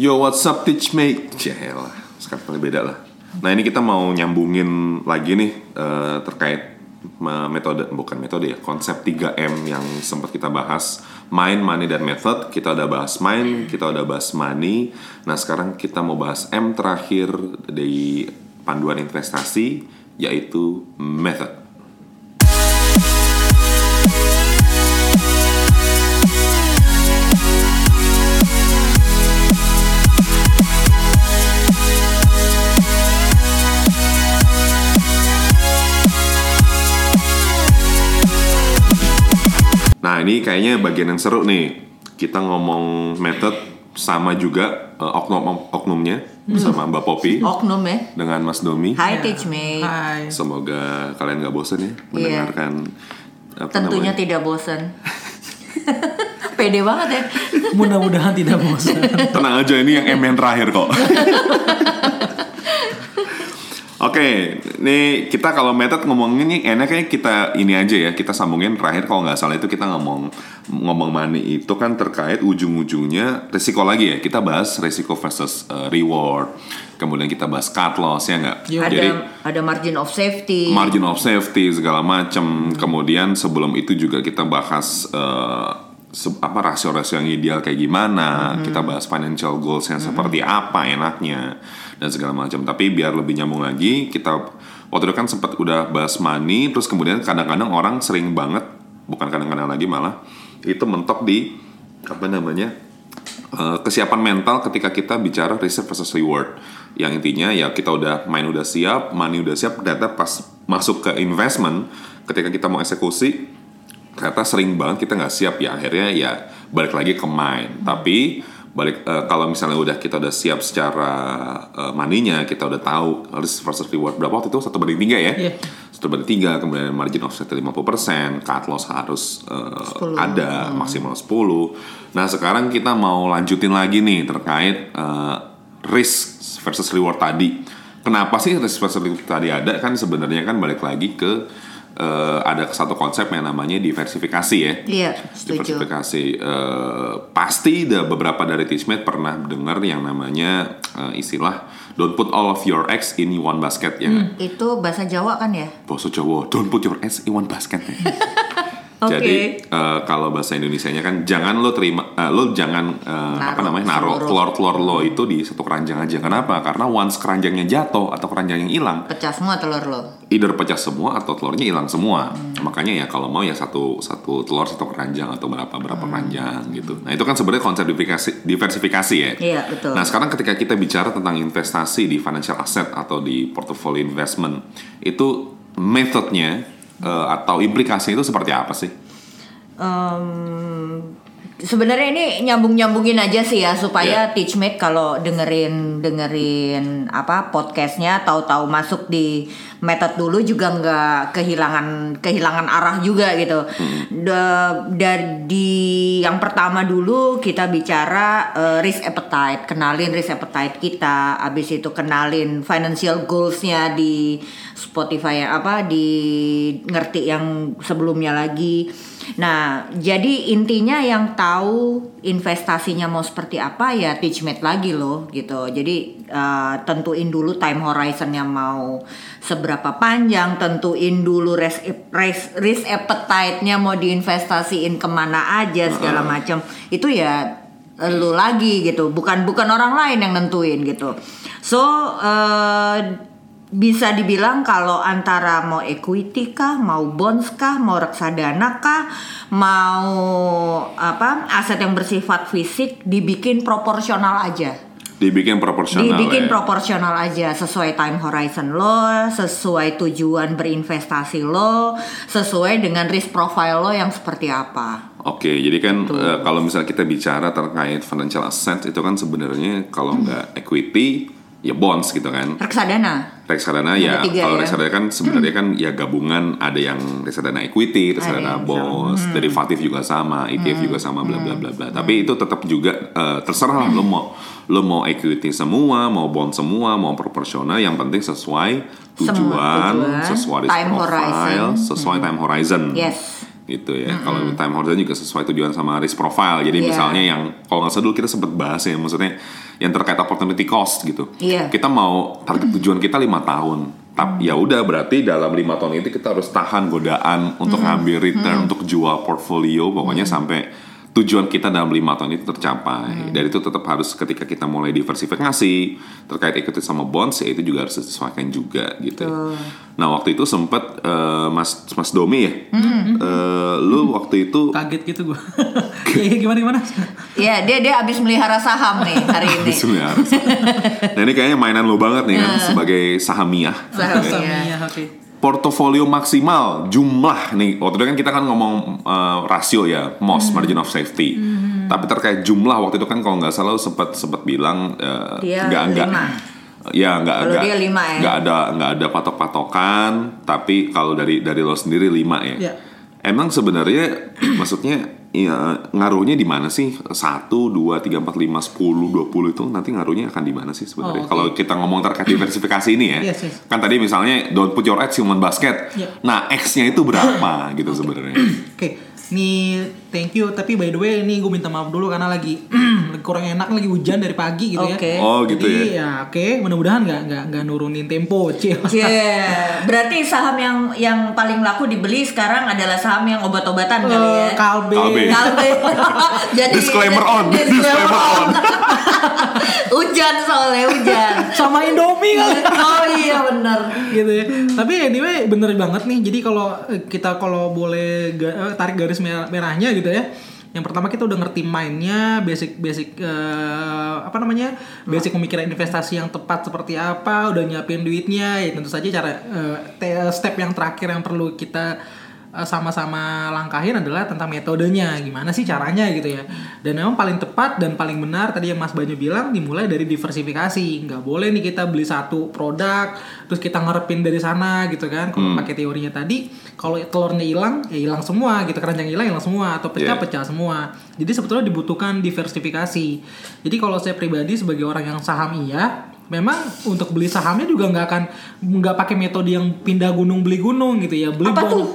Yo what's up teach mate? Cielah Sekarang kali beda lah. Nah ini kita mau nyambungin lagi nih eh, Terkait me- metode Bukan metode ya Konsep 3M yang sempat kita bahas. Mind, money, dan method. Kita udah bahas mind Kita udah bahas money. Nah sekarang kita mau bahas M terakhir Di panduan investasi Yaitu method ini kayaknya bagian yang seru nih Kita ngomong method sama juga eh, oknum-oknumnya Bersama Mbak Popi Oknum ya. Dengan Mas Domi Hai teachmate. Hai. Semoga kalian gak bosen ya mendengarkan apa Tentunya namanya? tidak bosan. Pede banget ya. Mudah-mudahan tidak bosan. Tenang aja ini yang M yang terakhir kok. Oke, nih kita kalau method ngomongin nih enaknya kita ini aja ya kita sambungin terakhir kalau nggak salah itu kita ngomong ngomong money itu kan terkait ujung-ujungnya risiko lagi ya kita bahas risiko versus uh, reward kemudian kita bahas cut loss ya nggak Yo. Ada jadi ada margin of safty. margin of safety segala macam. Kemudian sebelum itu juga kita bahas se- apa rasio-rasio yang ideal kayak gimana. Kita bahas financial goals yang seperti apa enaknya dan segala macam. Tapi biar lebih nyambung lagi, kita waktu itu kan sempat udah bahas money. Terus kemudian kadang-kadang orang sering banget, bukan kadang-kadang lagi malah itu mentok di apa namanya eh, kesiapan mental ketika kita bicara risk versus reward. Yang intinya ya kita udah main udah siap, money udah siap, ternyata pas masuk ke investment, ketika kita mau eksekusi, ternyata sering banget kita nggak siap ya akhirnya ya balik lagi ke main. Tapi balik eh, kalau misalnya udah kita udah siap secara eh, maninya, kita udah tahu risk versus reward berapa waktu itu satu banding tiga ya. Iya. Satu banding tiga, kemudian margin of safety 50%, cut loss harus 10. ada maksimal 10. Nah, sekarang kita mau lanjutin lagi nih terkait eh, risk versus reward tadi. Kenapa sih risk versus reward tadi ada? Kan sebenarnya kan balik lagi ke eh, ada satu konsep yang namanya diversifikasi ya. Iya, setuju. Diversifikasi Eh, pasti ada beberapa dari teachmate pernah dengar yang namanya eh, istilah don't put all of your eggs in one basket ya. nggak? Itu bahasa Jawa kan ya? Bahasa Jawa, don't put your eggs in one basket. Jadi eh, kalau bahasa Indonesianya kan jangan lo terima, eh, lo jangan apa Naruh namanya naruh telur-telur lo itu di satu keranjang aja. Kenapa? Karena once keranjangnya jatuh atau keranjangnya hilang, Pecah semua telur lo. either pecah semua atau telurnya hilang semua. Hmm. Makanya ya kalau mau ya satu satu telur satu keranjang atau berapa berapa Hmm. keranjang gitu. Nah itu kan sebenarnya konsep diversifikasi, diversifikasi ya. Iya, betul. Nah sekarang ketika kita bicara tentang investasi di financial asset atau di portfolio investment itu metodenya eh, atau implikasinya itu seperti apa sih? Em, sebenarnya ini nyambung nyambungin aja sih ya supaya teachmate kalau dengerin dengerin apa podcastnya tahu-tahu masuk di method dulu juga nggak kehilangan kehilangan arah juga gitu. Da- dari yang pertama dulu kita bicara eh, risk appetite, kenalin risk appetite kita, abis itu kenalin financial goalsnya di Spotify apa di ngerti yang sebelumnya lagi. Nah, jadi intinya yang tahu investasinya mau seperti apa ya teachmate lagi loh gitu. Jadi eh, tentuin dulu time horizonnya mau seberapa panjang, tentuin dulu risk risk, risk appetite-nya mau diinvestasiin ke mana aja segala macam. Itu ya lu lagi gitu, bukan bukan orang lain yang nentuin gitu. So eh, bisa dibilang kalau antara mau equity kah, mau bonds kah, mau reksadana kah, mau apa aset yang bersifat fisik dibikin proporsional aja. Dibikin proporsional Dibikin ya. proporsional aja sesuai time horizon lo, sesuai tujuan berinvestasi lo, sesuai dengan risk profile lo yang seperti apa. Oke, jadi kan eh, kalau misalnya kita bicara terkait financial asset itu kan sebenarnya kalau nggak equity ya bonds gitu kan. Reksadana. Reksadana Ada ya, tiga kalau ya. reksadana kan sebenarnya kan ya gabungan ada yang reksadana equity, reksadana yang bonds, derivatif juga sama, ETF juga sama, bla bla bla bla. Tapi itu tetap juga eh, terserah lah lo mau lo mau equity semua, mau bond semua, mau proporsional, yang penting sesuai Semua tujuan, tujuan, sesuai time profile, horizon. sesuai time horizon. Yes. Gitu ya. Kalau time horizon juga sesuai tujuan sama risk profile. Jadi Iya. misalnya yang kalau nggak salah dulu kita sempat bahas ya, maksudnya yang terkait opportunity cost gitu. Iya. Kita mau target tujuan kita lima tahun. Tapi ya udah berarti dalam lima tahun itu kita harus tahan godaan untuk ngambil return, untuk jual portfolio, pokoknya sampai tujuan kita dalam lima tahun itu tercapai. Dan itu tetap harus ketika kita mulai diversifikasi terkait equity sama bonds ya itu juga harus disesuaikan juga gitu. Nah waktu itu sempat eh, Mas Mas Domi ya, eh, lu waktu itu Kaget gitu gue. Kayak gimana gimana? Iya, dia dia abis melihara saham nih hari ini. Bismillah. Nah ini kayaknya mainan lo banget nih kan sebagai sahamiah. Sahamiah. Oke. Portofolio maksimal jumlah nih waktu itu kan kita kan ngomong eh, rasio ya MOS margin of safety. Tapi terkait jumlah waktu itu kan kalau nggak salah sempat sempat bilang Dia nggak nggak ya nggak nggak ya. nggak ada nggak ada patok-patokan tapi kalau dari dari lo sendiri lima ya. Ya. Emang sebenarnya maksudnya ya, ngaruhnya di mana sih? Satu, dua, tiga, empat, lima, sepuluh, dua puluh itu nanti ngaruhnya akan di mana sih sebenarnya? Oh, oke. Kalau kita ngomong terkait diversifikasi ini ya, Yes, yes. kan tadi misalnya don't put your eggs in one basket. Ya. Nah, X-nya itu berapa gitu sebenarnya? Oke, nih thank you. Tapi by the way, ini gue minta maaf dulu karena lagi lagi kurang enak, lagi hujan dari pagi gitu Oke. ya. Oh, gitu Jadi, ya. oke, mudah-mudahan nggak nggak nggak nurunin tempo, cil. Iya, berarti saham yang yang paling laku dibeli sekarang adalah saham yang obat-obatan kali ya. Eh, Kalbe. Kalbe. Kalbe. Jadi Disclaimer on. Disclaimer on. hujan soalnya hujan. sama Indomie kali. Oh iya bener. gitu ya. Tapi anyway bener banget nih. Jadi kalau eh, kita kalau boleh eh, tarik garis merah- merahnya gitu ya. Yang pertama kita udah ngerti mainnya, basic basic eh, apa namanya, basic pemikiran investasi yang tepat seperti apa, udah nyiapin duitnya. Ya tentu saja cara te- step yang terakhir yang perlu kita sama-sama langkahin adalah tentang metodenya, gimana sih caranya gitu ya. Dan memang paling tepat dan paling benar tadi yang Mas Banyu bilang dimulai dari diversifikasi. Nggak boleh nih kita beli satu produk terus kita ngarepin dari sana gitu kan. Kalau pakai teorinya tadi, kalau telurnya hilang ya hilang semua gitu, keranjang hilang hilang semua atau pecah Yeah. pecah semua. Jadi sebetulnya dibutuhkan diversifikasi. Jadi kalau saya pribadi sebagai orang yang saham iya, memang untuk beli sahamnya juga nggak akan nggak pakai metode yang pindah gunung beli gunung gitu ya. Beli Apa banyak- tuh?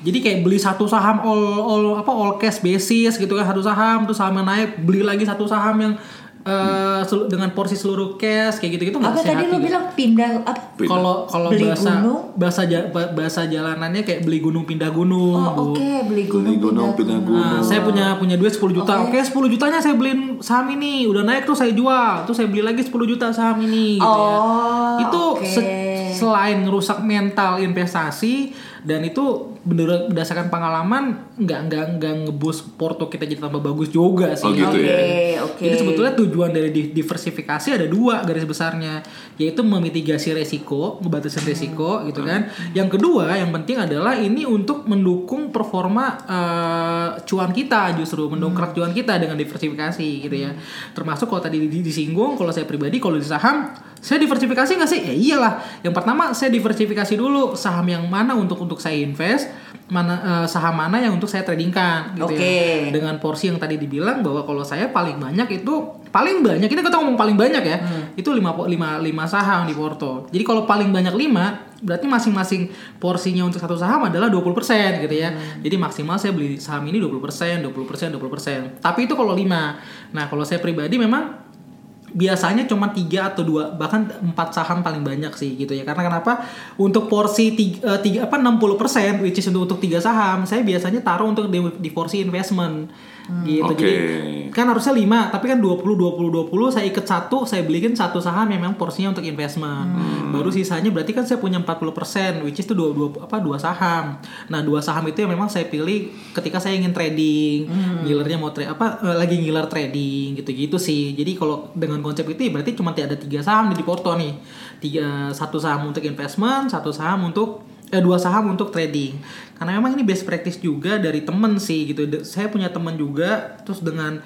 Jadi kayak beli satu saham all all apa all cash basis gitu kan satu saham terus sahamnya naik beli lagi satu saham yang eh, selu- dengan porsi seluruh cash kayak gitu-gitu nggak Apa sehat tadi lu juga. bilang pindah apa? Pindah. Kalau kalau Beli bahasa gunung? bahasa ja- bahasa jalanannya kayak beli gunung pindah gunung. Oh oke beli gunung, Beli gunung, pindah Nah, saya punya punya duit 10 juta. Oke. Oke, 10 jutanya saya beliin saham ini. Udah naik tuh saya jual. Terus saya beli lagi 10 juta saham ini gitu ya. Oh, Itu oke. se- selain ngerusak mental investasi dan itu berdasarkan pengalaman nggak nggak nggak ngebus porto kita jadi tambah bagus juga sih. Oh, gitu Oke ya. oke. Jadi sebetulnya tujuan dari di- diversifikasi ada dua garis besarnya, yaitu memitigasi resiko, ngebatasin resiko gitu kan. Yang kedua yang penting adalah ini untuk mendukung performa eh, cuan kita justru mendongkrak cuan kita dengan diversifikasi gitu ya. Termasuk kalau tadi di- disinggung, kalau saya pribadi kalau di saham saya diversifikasi nggak sih? Ya iyalah. Yang pertama saya diversifikasi dulu saham yang mana untuk untuk saya invest, mana eh, saham mana yang untuk saya tradingkan gitu Oke. ya. Dengan porsi yang tadi dibilang bahwa kalau saya paling banyak itu paling banyak ini kita ngomong paling banyak ya. Itu 5 lima, lima saham di Porto. Jadi kalau paling banyak 5 berarti masing-masing porsinya untuk satu saham adalah 20% gitu ya. Jadi maksimal saya beli saham ini 20%, 20%, 20%. Tapi itu kalau 5. Nah, kalau saya pribadi memang biasanya cuma tiga atau dua bahkan empat saham paling banyak sih gitu ya. Karena kenapa? Untuk porsi tiga, eh, tiga apa 60% which is untuk untuk tiga saham saya biasanya taruh untuk di, di porsi investment gitu. Oke. jadi kan harusnya 5 tapi kan 20 20 20 saya ikat satu saya belikan satu saham yang memang porsinya untuk investment. Baru sisanya berarti kan saya punya 40% which is itu dua, dua apa dua saham. Nah dua saham itu yang memang saya pilih ketika saya ingin trading. Ngilernya mau trade apa eh, lagi ngiler trading gitu-gitu sih. Jadi kalau dengan konsep itu ya berarti cuma ada tiga saham di Porto nih. Tiga satu saham untuk investment satu saham untuk eh, dua saham untuk trading. Karena memang ini best practice juga dari temen sih gitu. Saya punya temen juga terus dengan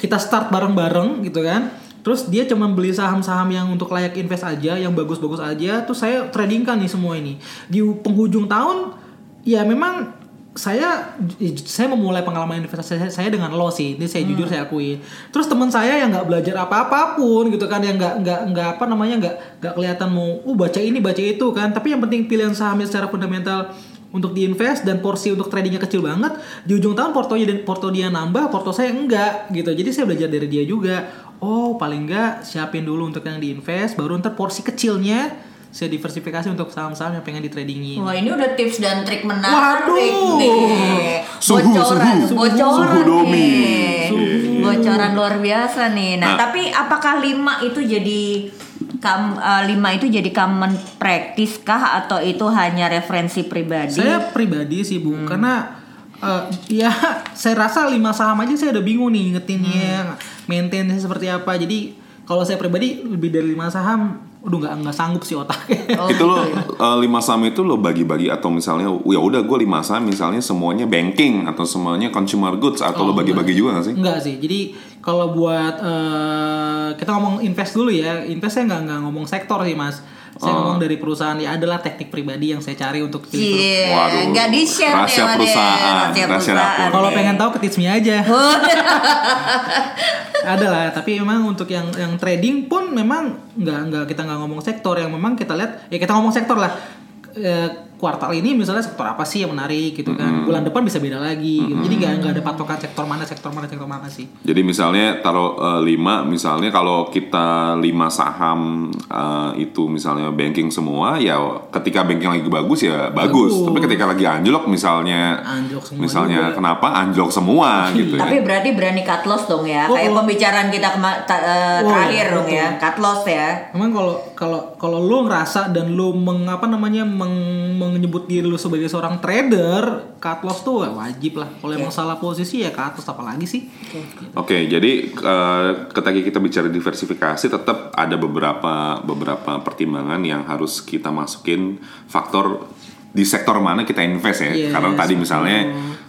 kita start bareng-bareng gitu kan. Terus dia cuma beli saham-saham yang untuk layak invest aja yang bagus-bagus aja terus saya tradingkan nih semua ini. Di penghujung tahun ya memang saya saya memulai pengalaman investasi saya, saya dengan lo sih. Ini saya jujur saya akui. Terus teman saya yang nggak belajar apa apa pun gitu kan yang nggak nggak nggak apa namanya nggak nggak kelihatan mau uh baca ini baca itu kan. Tapi yang penting pilihan sahamnya secara fundamental untuk diinvest dan porsi untuk tradingnya kecil banget di ujung tahun portonya dan porto dia nambah porto saya enggak gitu. Jadi saya belajar dari dia juga. Oh paling enggak siapin dulu untuk yang diinvest baru ntar porsi kecilnya saya diversifikasi untuk saham-saham yang pengen ditradingin Wah ini udah tips dan trik menarik Waduh. nih. Suhu, bocoran, suhu. bocoran Suhu domi. nih. Suhu. Bocoran luar biasa nih. Nah, Nah. tapi apakah lima itu jadi kam, eh, lima itu jadi common practice kah atau itu hanya referensi pribadi? Saya pribadi sih bu, karena eh, ya saya rasa lima saham aja saya udah bingung nih ngetinnya, maintainnya seperti apa. Jadi kalau saya pribadi lebih dari lima saham, udah nggak nggak sanggup sih otaknya. Oh, itu lo eh, lima saham itu lo bagi-bagi atau misalnya ya udah gue lima saham misalnya semuanya banking atau semuanya consumer goods atau lo Oh, bagi-bagi juga gak sih? Enggak sih. Jadi kalau buat eh, kita ngomong invest dulu ya, invest saya nggak nggak ngomong sektor sih mas. Saya Oh. ngomong dari perusahaan ya adalah teknik pribadi yang saya cari untuk pilih perusahaan. Iya, Waduh. nggak di share Rahasia perusahaan, rahasia dapur. Kalau pengen tahu ke Teach Me aja. Ada lah tapi memang untuk yang yang trading pun memang nggak nggak kita nggak ngomong sektor yang memang kita lihat ya kita ngomong sektor lah Eh, kuartal ini misalnya sektor apa sih yang menarik gitu kan bulan depan bisa beda lagi gitu. jadi nggak nggak ada patokan sektor mana sektor mana sektor mana sih Jadi misalnya taruh lima, misalnya kalau kita lima saham eh, itu misalnya banking semua, ya ketika banking lagi bagus ya bagus. Bagus. Tapi ketika lagi anjlok misalnya, Anjlok semua misalnya juga. kenapa anjlok semua gitu ya? Tapi berarti berani cut loss dong ya, Oh, kayak oh. pembicaraan kita kema- ta- eh, Oh, terakhir dong betul. ya, cut loss ya. memang kalau kalau kalau lo ngerasa dan lo mengapa namanya meng- menyebut diri lo sebagai seorang trader cut loss tuh wajib lah. Kalau emang salah posisi ya cut loss apalagi sih. Oke, jadi eh, ketika kita bicara diversifikasi, tetap ada beberapa beberapa pertimbangan yang harus kita masukin faktor di sektor mana kita invest ya. Yes, Karena tadi misalnya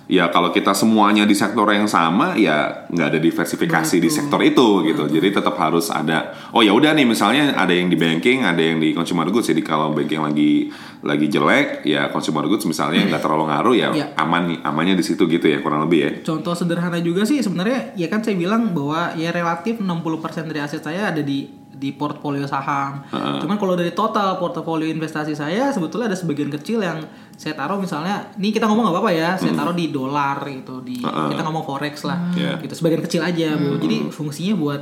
ya kalau kita semuanya di sektor yang sama ya nggak ada diversifikasi di sektor itu gitu. Jadi tetap harus ada. Oh ya udah nih misalnya ada yang di banking, ada yang di consumer goods. Jadi kalau banking lagi lagi jelek ya consumer goods misalnya nggak terlalu ngaruh ya Iya. aman amannya di situ gitu ya kurang lebih ya. Contoh sederhana juga sih sebenarnya ya kan saya bilang bahwa ya relatif 60% dari aset saya ada di di portfolio saham. Cuman kalau dari total portofolio investasi saya sebetulnya ada sebagian kecil yang saya taruh misalnya, ini kita ngomong nggak apa-apa ya, saya taruh di dolar gitu, di kita ngomong forex lah, Iya. gitu sebagian kecil aja bu. Jadi fungsinya buat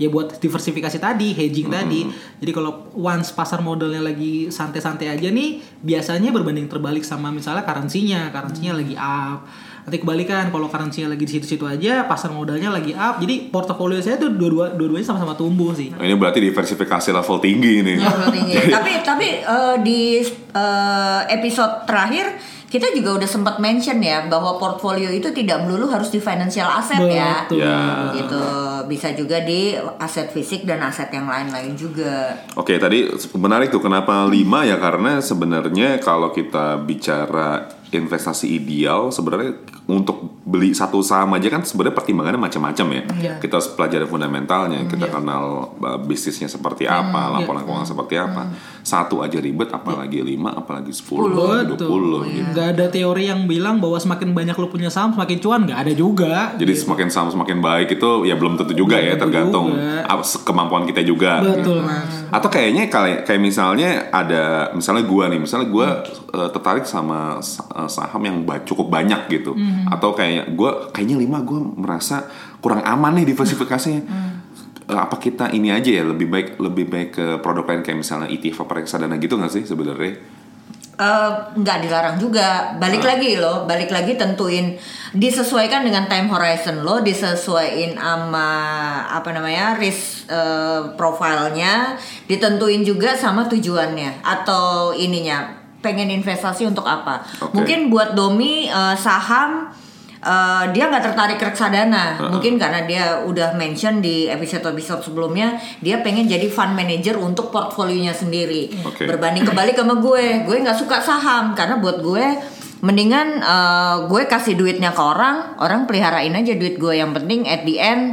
ya buat diversifikasi tadi, hedging tadi. Jadi kalau once pasar modalnya lagi santai-santai aja nih, biasanya berbanding terbalik sama misalnya currency-nya, currency-nya lagi up. Nanti kebalikan kalau currency-nya lagi di situ-situ aja, pasar modalnya lagi up. Jadi portofolio saya tuh dua-dua dua-duanya sama-sama tumbuh sih. Ini berarti diversifikasi level tinggi nih. Level tinggi. tapi tapi eh, di eh, episode terakhir kita juga udah sempat mention ya bahwa portfolio itu tidak melulu harus di financial asset ya. Betul. Ya. Gitu. Bisa juga di aset fisik dan aset yang lain-lain juga. Oke, tadi menarik tuh kenapa 5 ya karena sebenarnya kalau kita bicara investasi ideal sebenarnya untuk beli satu saham aja kan sebenarnya pertimbangannya macam-macam ya. Iya. Kita harus pelajari fundamentalnya, kita kenal uh, bisnisnya seperti apa, iya. laporan keuangan seperti apa. Satu aja ribet apalagi 5, apalagi 10, Betul. 20 gitu. Nggak ada teori yang bilang bahwa semakin banyak lo punya saham semakin cuan, nggak ada juga. Jadi semakin saham semakin baik itu ya belum tentu juga ya, tentu tergantung juga. kemampuan kita juga. Betul mas. Atau kayaknya kayak kayak misalnya ada misalnya gua nih, misalnya gua eh, tertarik sama sa- eh, saham yang cukup banyak gitu. Atau kayak gua kayaknya lima gua merasa kurang aman nih diversifikasinya. Eh, apa kita ini aja ya lebih baik lebih baik ke produk lain kayak misalnya ETF apa reksadana gitu nggak sih sebenarnya? Eh, nggak dilarang juga. Balik lagi loh balik lagi tentuin. Disesuaikan dengan time horizon lo disesuaikan sama apa namanya risk eh, profilnya ditentuin juga sama tujuannya atau ininya pengen investasi untuk apa. Oke. mungkin buat domi eh, saham eh, dia nggak tertarik reksadana. Mungkin karena dia udah mention di episode-episode sebelumnya dia pengen jadi fund manager untuk portfolionya sendiri. Oke. berbanding kebalik sama gue. Gue nggak suka saham karena buat gue mendingan eh, gue kasih duitnya ke orang orang peliharain aja duit gue. Yang penting at the end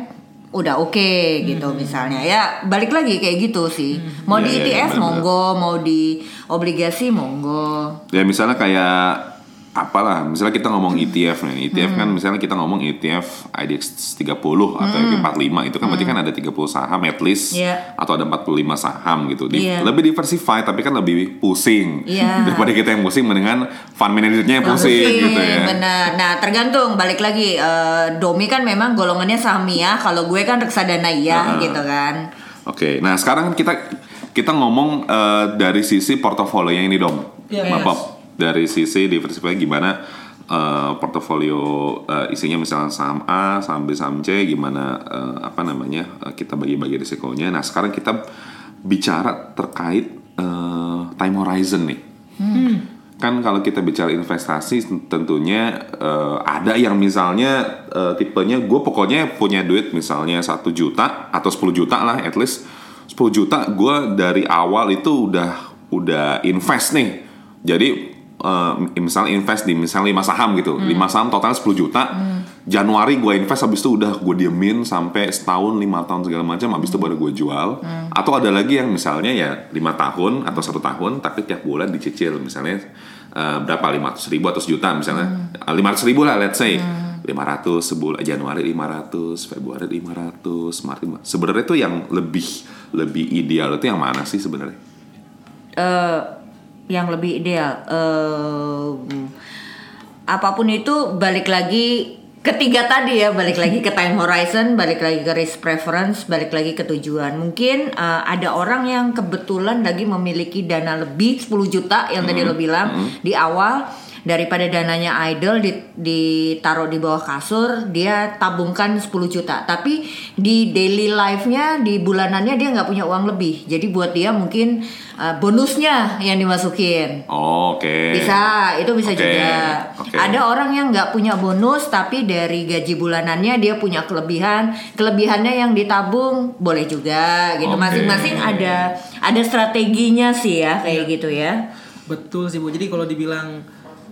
udah oke gitu misalnya. Ya balik lagi kayak gitu sih. Mau Iya, di iya, ETF benar-benar. monggo. Mau di obligasi monggo. Ya misalnya kayak apalah misalnya kita ngomong ETF nih ETF kan misalnya kita ngomong E ETF IDX 30 atau IP 45 itu kan berarti kan ada 30 saham at least Iya. atau ada 45 saham gitu Di- Iya. lebih diversify tapi kan lebih pusing Iya. daripada kita yang pusing mendingan fund manajernya yang pusing, gitu ya Benar. Nah, tergantung balik lagi eh, Domi kan memang golongannya Samia, kalau gue kan reksadana iya gitu kan. Oke, nah sekarang kan kita kita ngomong eh, dari sisi portofolionya ini dong, Iya, Mbak yes. Dari sisi diversify gimana eh, portofolio eh, isinya misalnya saham A, saham B, saham C, gimana eh, apa namanya eh, kita bagi-bagi risikonya. Nah sekarang kita bicara terkait eh, time horizon nih. Kan kalau kita bicara investasi tentunya eh, ada yang misalnya eh, tipenya gue pokoknya punya duit misalnya satu juta atau 10 juta lah at least 10 juta gue dari awal itu udah udah invest nih. Jadi eh, misalnya invest di misalnya 5 saham gitu. 5 saham total 10 juta. Januari gue invest habis itu udah gue diemin sampai setahun, lima tahun segala macam habis itu baru gue jual. Atau ada lagi yang misalnya ya lima tahun atau satu tahun tapi tiap bulan dicicil misalnya eh, berapa 500 ribu atau sejuta misalnya. Eh, 500 ribu lah let's say. 500 sebulan Januari 500, Februari 500, Maret 500. Sebenarnya itu yang lebih lebih ideal itu yang mana sih sebenarnya? eh yang lebih ideal. Eh apa pun itu balik lagi ketiga tadi ya. Balik lagi ke time horizon balik lagi ke risk preference balik lagi ke tujuan. Mungkin eh, ada orang yang kebetulan lagi memiliki dana lebih 10 juta yang tadi lo bilang di awal daripada dananya idle di- ditaruh di bawah kasur dia tabungkan 10 juta. Tapi di daily life-nya di bulanannya dia nggak punya uang lebih. Jadi buat dia mungkin uh, bonusnya yang dimasukin. Oke. bisa itu bisa Oke, juga. Oke. ada orang yang nggak punya bonus tapi dari gaji bulanannya dia punya kelebihan. Kelebihannya yang ditabung boleh juga gitu. Masing-masing ada ada strateginya sih ya kayak gitu ya. Betul sih Bu. Jadi kalau dibilang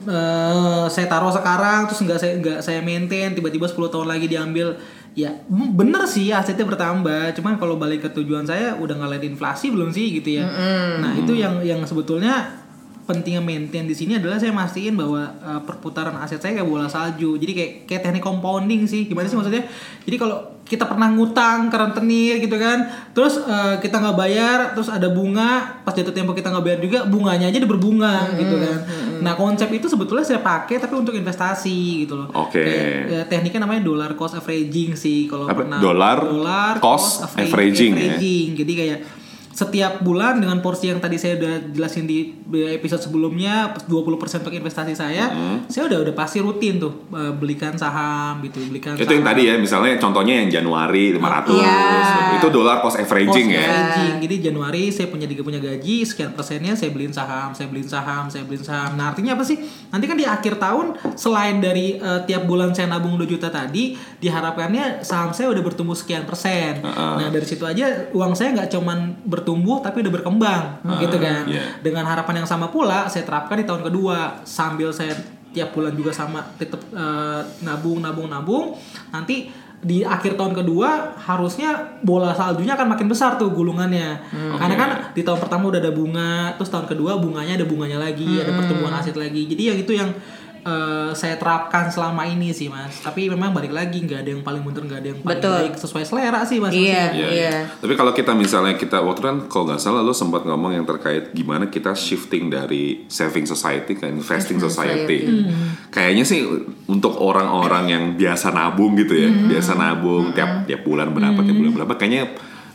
eh, saya taruh sekarang terus nggak saya nggak saya maintain tiba-tiba 10 tahun lagi diambil. Ya mm, bener sih asetnya bertambah cuman kalau balik ke tujuan saya udah ngalahin inflasi belum sih gitu ya. Nah itu yang yang sebetulnya pentingnya maintain di sini adalah saya mastiin bahwa eh, perputaran aset saya kayak bola salju. Jadi kayak kayak teknik compounding sih. Gimana sih maksudnya? Jadi kalau kita pernah ngutang ke rentenir gitu kan terus eh, kita nggak bayar terus ada bunga pas jatuh tempo kita nggak bayar juga bunganya aja udah berbunga gitu kan. nah konsep itu sebetulnya saya pakai tapi untuk investasi gitu loh. Oke. Kayak, ya, tekniknya namanya dollar cost averaging sih kalau pernah. Dollar dollar cost average- averaging ya? averaging. jadi kayak setiap bulan dengan porsi yang tadi saya udah jelasin di episode sebelumnya 20% untuk investasi saya Hmm. saya udah udah pasti rutin tuh eh, belikan saham gitu belikan Itu yang tadi ya, misalnya contohnya yang Januari 500. Iya. Itu dolar cost averaging Cost ya. averaging. Jadi Januari saya punya tiga punya gaji sekian persennya saya beliin saham, saya beliin saham, saya beliin saham. Nah artinya apa sih? Nanti kan di akhir tahun selain dari eh, tiap bulan saya nabung 2 juta tadi, diharapkannya saham saya udah bertumbuh sekian persen. Uh-uh. Nah dari situ aja uang saya nggak cuman bertumbuh tapi udah berkembang, gitu kan? iya. Dengan harapan yang sama pula saya terapkan di tahun kedua. Sambil saya tiap bulan juga sama tetap eh, nabung nabung nabung nanti di akhir tahun kedua harusnya bola saljunya akan makin besar tuh gulungannya. Karena kan di tahun pertama udah ada bunga terus tahun kedua bunganya ada bunganya lagi ada pertumbuhan aset lagi. Jadi ya itu yang eh, saya terapkan selama ini sih mas tapi memang balik lagi nggak ada yang paling bener nggak ada yang paling Betul. baik sesuai selera sih mas Iya. Iya, iya. Tapi kalau kita misalnya kita waktu kan kalau nggak salah lo sempat ngomong yang terkait gimana kita shifting dari saving society ke investing society. Kayaknya sih untuk orang-orang yang biasa nabung gitu ya, biasa nabung tiap tiap bulan berapa, tiap bulan berapa, kayaknya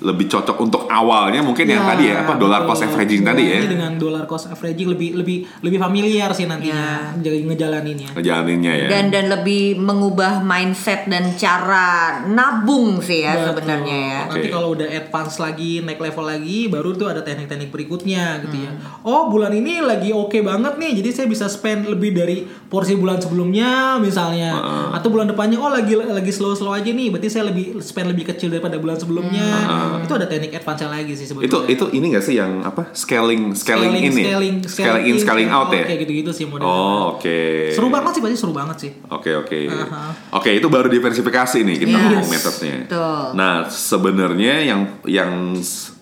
lebih cocok untuk awalnya mungkin yang tadi ya apa dollar cost Betul. averaging tadi ya Ini dengan dollar cost averaging lebih lebih lebih familiar sih nantinya nge- ngejalaninnya ngejalaninnya ya. dan dan lebih mengubah mindset dan cara nabung sih ya Betul. sebenarnya ya Nanti kalau udah advance lagi, naik level lagi, baru tuh ada teknik-teknik berikutnya gitu ya. Oh bulan ini lagi oke banget nih, jadi saya bisa spend lebih dari porsi bulan sebelumnya misalnya. Atau bulan depannya oh lagi lagi slow-slow aja nih, berarti saya lebih spend lebih kecil daripada bulan sebelumnya. Itu ada teknik advance lagi sih Itu sebetulnya. itu ini gak sih yang apa scaling scaling, ini, scaling, scaling in scaling out ya? Kayak gitu-gitu sih modelnya. Oh oke. Seru banget sih, pasti seru banget sih. Oke oke. Aha. Oke itu baru diversifikasi nih kita Yes. ngomong metodenya. Betul. Nah sebenarnya yang yang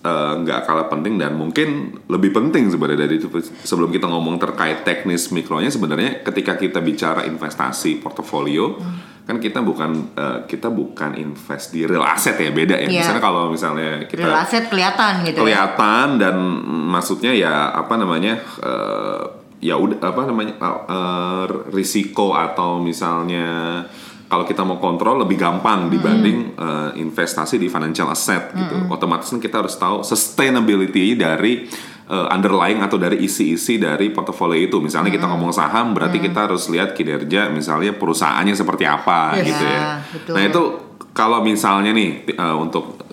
eh, nggak kalah penting dan mungkin lebih penting sebenarnya dari itu sebelum kita ngomong terkait teknis mikronya sebenarnya ketika kita bicara investasi portofolio kan kita bukan eh, kita bukan invest di real asset ya beda ya. Iya. Misalnya kalau misalnya kita Real asset kelihatan gitu ya. kelihatan dan mm, maksudnya ya apa namanya eh, ya udah apa namanya eh, eh, risiko atau misalnya kalau kita mau kontrol lebih gampang dibanding eh, investasi di financial asset gitu. Otomatis kan kita harus tahu sustainability dari eh, underlying atau dari isi-isi dari portofolio itu. Misalnya kita ngomong saham berarti kita harus lihat kinerja misalnya perusahaannya seperti apa Yes. gitu ya. Ya, betul. Nah, itu kalau misalnya nih eh, untuk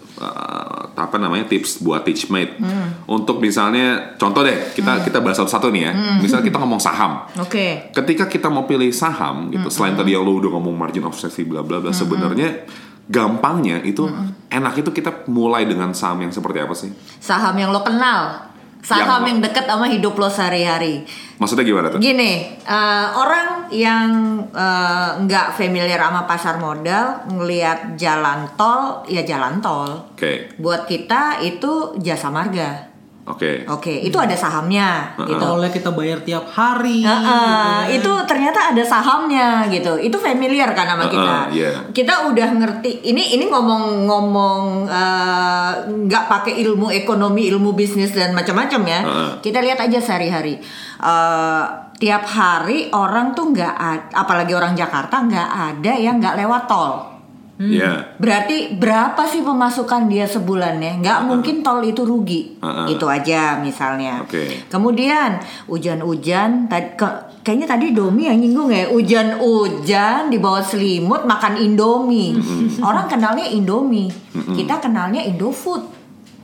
apa namanya tips buat teachmate Hmm. untuk misalnya contoh deh kita kita bahas satu-satu nih ya Hmm. misalnya kita ngomong saham Oke. ketika kita mau pilih saham Hmm. gitu selain tadi yang lo udah ngomong margin of safety bla bla bla sebenarnya gampangnya itu Hmm. enak itu kita mulai dengan saham yang seperti apa sih Saham yang lo kenal. Saham Yang- yang, deket sama hidup lo sehari-hari. maksudnya gimana tuh Gini, eh, orang yang eh, nggak familiar sama pasar modal, ngelihat jalan tol, ya jalan tol. oke Buat kita itu jasa marga. Oke Oke, itu ada sahamnya gitu. Tolnya kita bayar tiap hari. Heeh, gitu kan. itu ternyata ada sahamnya gitu. Itu familiar kan sama kita. Heeh, iya. Kita udah ngerti. Ini ini ngomong-ngomong eh, nggak pakai ilmu ekonomi, ilmu bisnis dan macam-macam ya. Heeh. Kita lihat aja sehari-hari. Eh, tiap hari orang tuh nggak, apalagi orang Jakarta nggak ada yang nggak lewat tol. Ya Berarti berapa sih pemasukan dia sebulannya? Nggak mungkin tol itu rugi. Uh-uh. Itu aja misalnya. Oke. Kemudian hujan-hujan tadi ke- kayaknya tadi Domi yang nyinggung ya. Hujan-hujan di bawah selimut makan Indomie. Orang kenalnya Indomie. Kita kenalnya Indofood.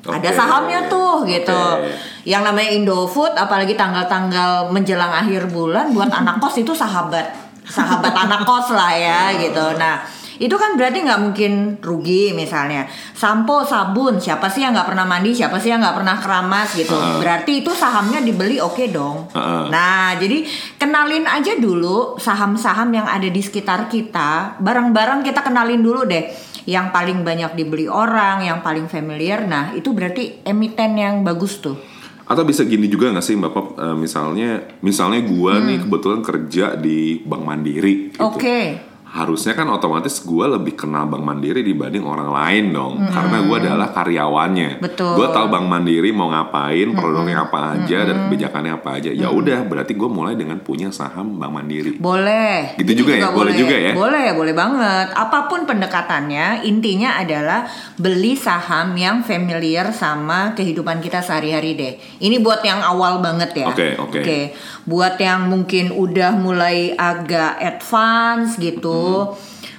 Ada Oke. sahamnya tuh gitu. Yang namanya Indofood apalagi tanggal-tanggal menjelang akhir bulan buat anak kos itu sahabat. Sahabat anak kos lah ya gitu. Nah, itu kan berarti nggak mungkin rugi misalnya. Sampo sabun siapa sih yang nggak pernah mandi siapa sih yang nggak pernah keramas gitu. Heeh. berarti itu sahamnya dibeli oke dong. Heeh. nah jadi kenalin aja dulu saham-saham yang ada di sekitar kita. Barang-barang kita kenalin dulu deh. Yang paling banyak dibeli orang yang paling familiar. Nah itu berarti emiten yang bagus tuh. Atau bisa gini juga nggak sih Bapak eh, misalnya misalnya gua nih kebetulan kerja di Bank Mandiri gitu. Hmm. oke Harusnya kan otomatis gua lebih kenal Bank Mandiri dibanding orang lain dong karena gua adalah karyawannya. Betul. Gua tahu Bank Mandiri mau ngapain, produknya apa aja dan kebijakannya apa aja. Ya udah berarti gua mulai dengan punya saham Bank Mandiri. Boleh. Gitu juga ya? Boleh juga ya? Boleh, boleh banget. Apa pun pendekatannya, intinya adalah beli saham yang familiar sama kehidupan kita sehari-hari deh. Ini buat yang awal banget ya. Oke, oke. Buat yang mungkin udah mulai agak advance gitu.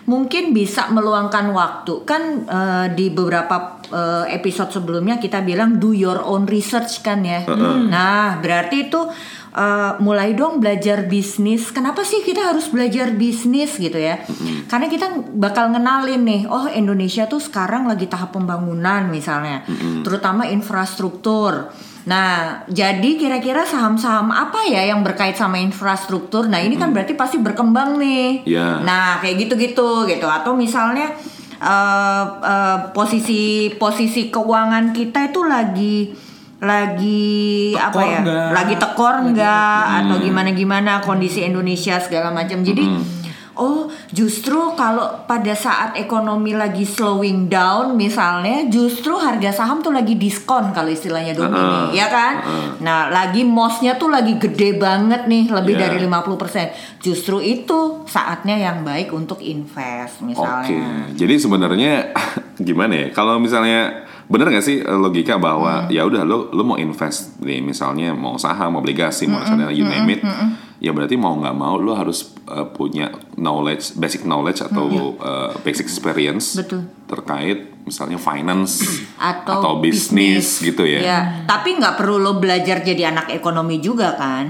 Mungkin bisa meluangkan waktu kan eh, di beberapa eh, episode sebelumnya kita bilang do your own research kan ya. Nah berarti itu eh, mulai dong belajar bisnis. Kenapa sih kita harus belajar bisnis gitu ya? Karena kita bakal ngenalin nih, oh Indonesia tuh sekarang lagi tahap pembangunan misalnya, terutama infrastruktur. Nah, jadi kira-kira saham-saham apa ya yang berkait sama infrastruktur? Nah, ini kan berarti pasti berkembang nih. Iya. Nah, kayak gitu-gitu gitu. Atau misalnya eh, eh, posisi posisi keuangan kita itu lagi lagi Tekor apa ya? nggak? Lagi tekor enggak atau gimana-gimana kondisi Indonesia segala macam. Jadi Oh, justru kalau pada saat ekonomi lagi slowing down misalnya, justru harga saham tuh lagi diskon kalau istilahnya Heeh. nih, ya kan? Heeh. Nah, lagi mosnya tuh lagi gede banget nih, lebih Iya. dari 50%. Justru itu saatnya yang baik untuk invest Oke, misalnya. jadi sebenarnya gimana ya? Kalau misalnya bener nggak sih eh, logika bahwa ya udah lo lo mau invest nih misalnya mau saham, mau obligasi, mau reksadana, you name it, ya berarti mau nggak mau lo harus eh, punya knowledge, basic knowledge atau eh, basic experience Betul. terkait misalnya finance atau, bisnis gitu ya. Ya, tapi nggak perlu lo belajar jadi anak ekonomi juga kan.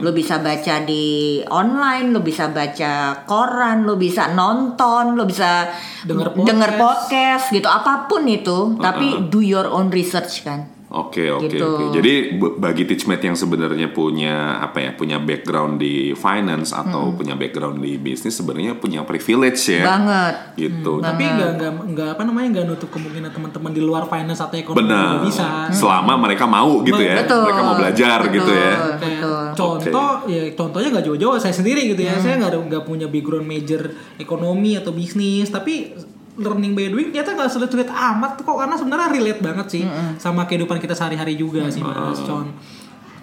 Lo bisa baca di online, lo bisa baca koran, lo bisa nonton, lo bisa Denger denger podcast. podcast gitu, apa pun itu. Tapi do your own research kan. Oke oke Gitu. oke. Jadi b- bagi teachmate yang sebenarnya punya apa ya punya background di finance atau punya background di bisnis sebenarnya punya privilege ya. Banget. Gitu. Tapi nggak nggak nggak apa namanya nggak nutup kemungkinan teman-teman di luar finance atau ekonomi Benar. bisa. Selama mereka mau gitu ya. Betul. Mereka mau belajar gitu ya. Betul. contoh ya contohnya nggak jauh-jauh saya sendiri gitu ya saya nggak nggak punya background major ekonomi atau bisnis tapi learning by doing ternyata nggak sulit-sulit amat kok karena sebenarnya relate banget sih sama kehidupan kita sehari-hari juga sih mas. Con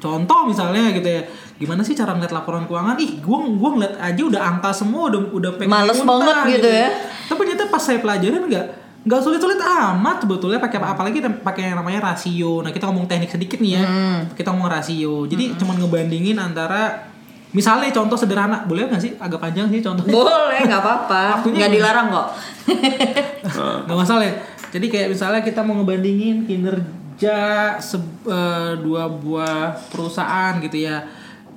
contoh misalnya gitu ya gimana sih cara ngeliat laporan keuangan? Ih gua gua ngeliat aja udah angka semua udah udah pengen Males muntah banget gitu ya. tapi ternyata pas saya pelajarin nggak nggak sulit-sulit amat sebetulnya pakai apa apalagi pakai yang namanya rasio. Nah kita ngomong teknik sedikit nih ya. Kita ngomong rasio. Jadi cuman ngebandingin antara misalnya contoh sederhana boleh nggak sih? Agak panjang sih contohnya. Boleh, nggak apa-apa. Nggak dilarang kok. nggak masalah ya. Jadi kayak misalnya kita mau ngebandingin kinerja se- eh, dua buah perusahaan gitu ya.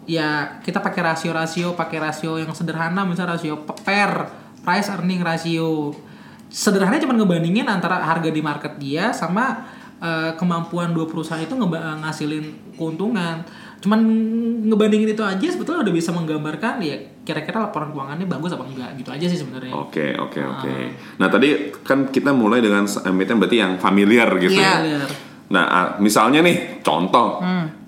Ya kita pakai rasio-rasio pakai rasio yang sederhana misalnya rasio per price earning ratio. Sederhananya cuma ngebandingin antara harga di market dia sama eh, kemampuan dua perusahaan itu ngeba- ngasilin keuntungan cuman ngebandingin itu aja sebetulnya udah bisa menggambarkan ya kira-kira laporan keuangannya bagus apa enggak gitu aja sih sebenarnya Oke oke oke. Nah tadi kan kita mulai dengan emiten berarti yang familiar gitu Iya. ya. Nah ah, misalnya nih contoh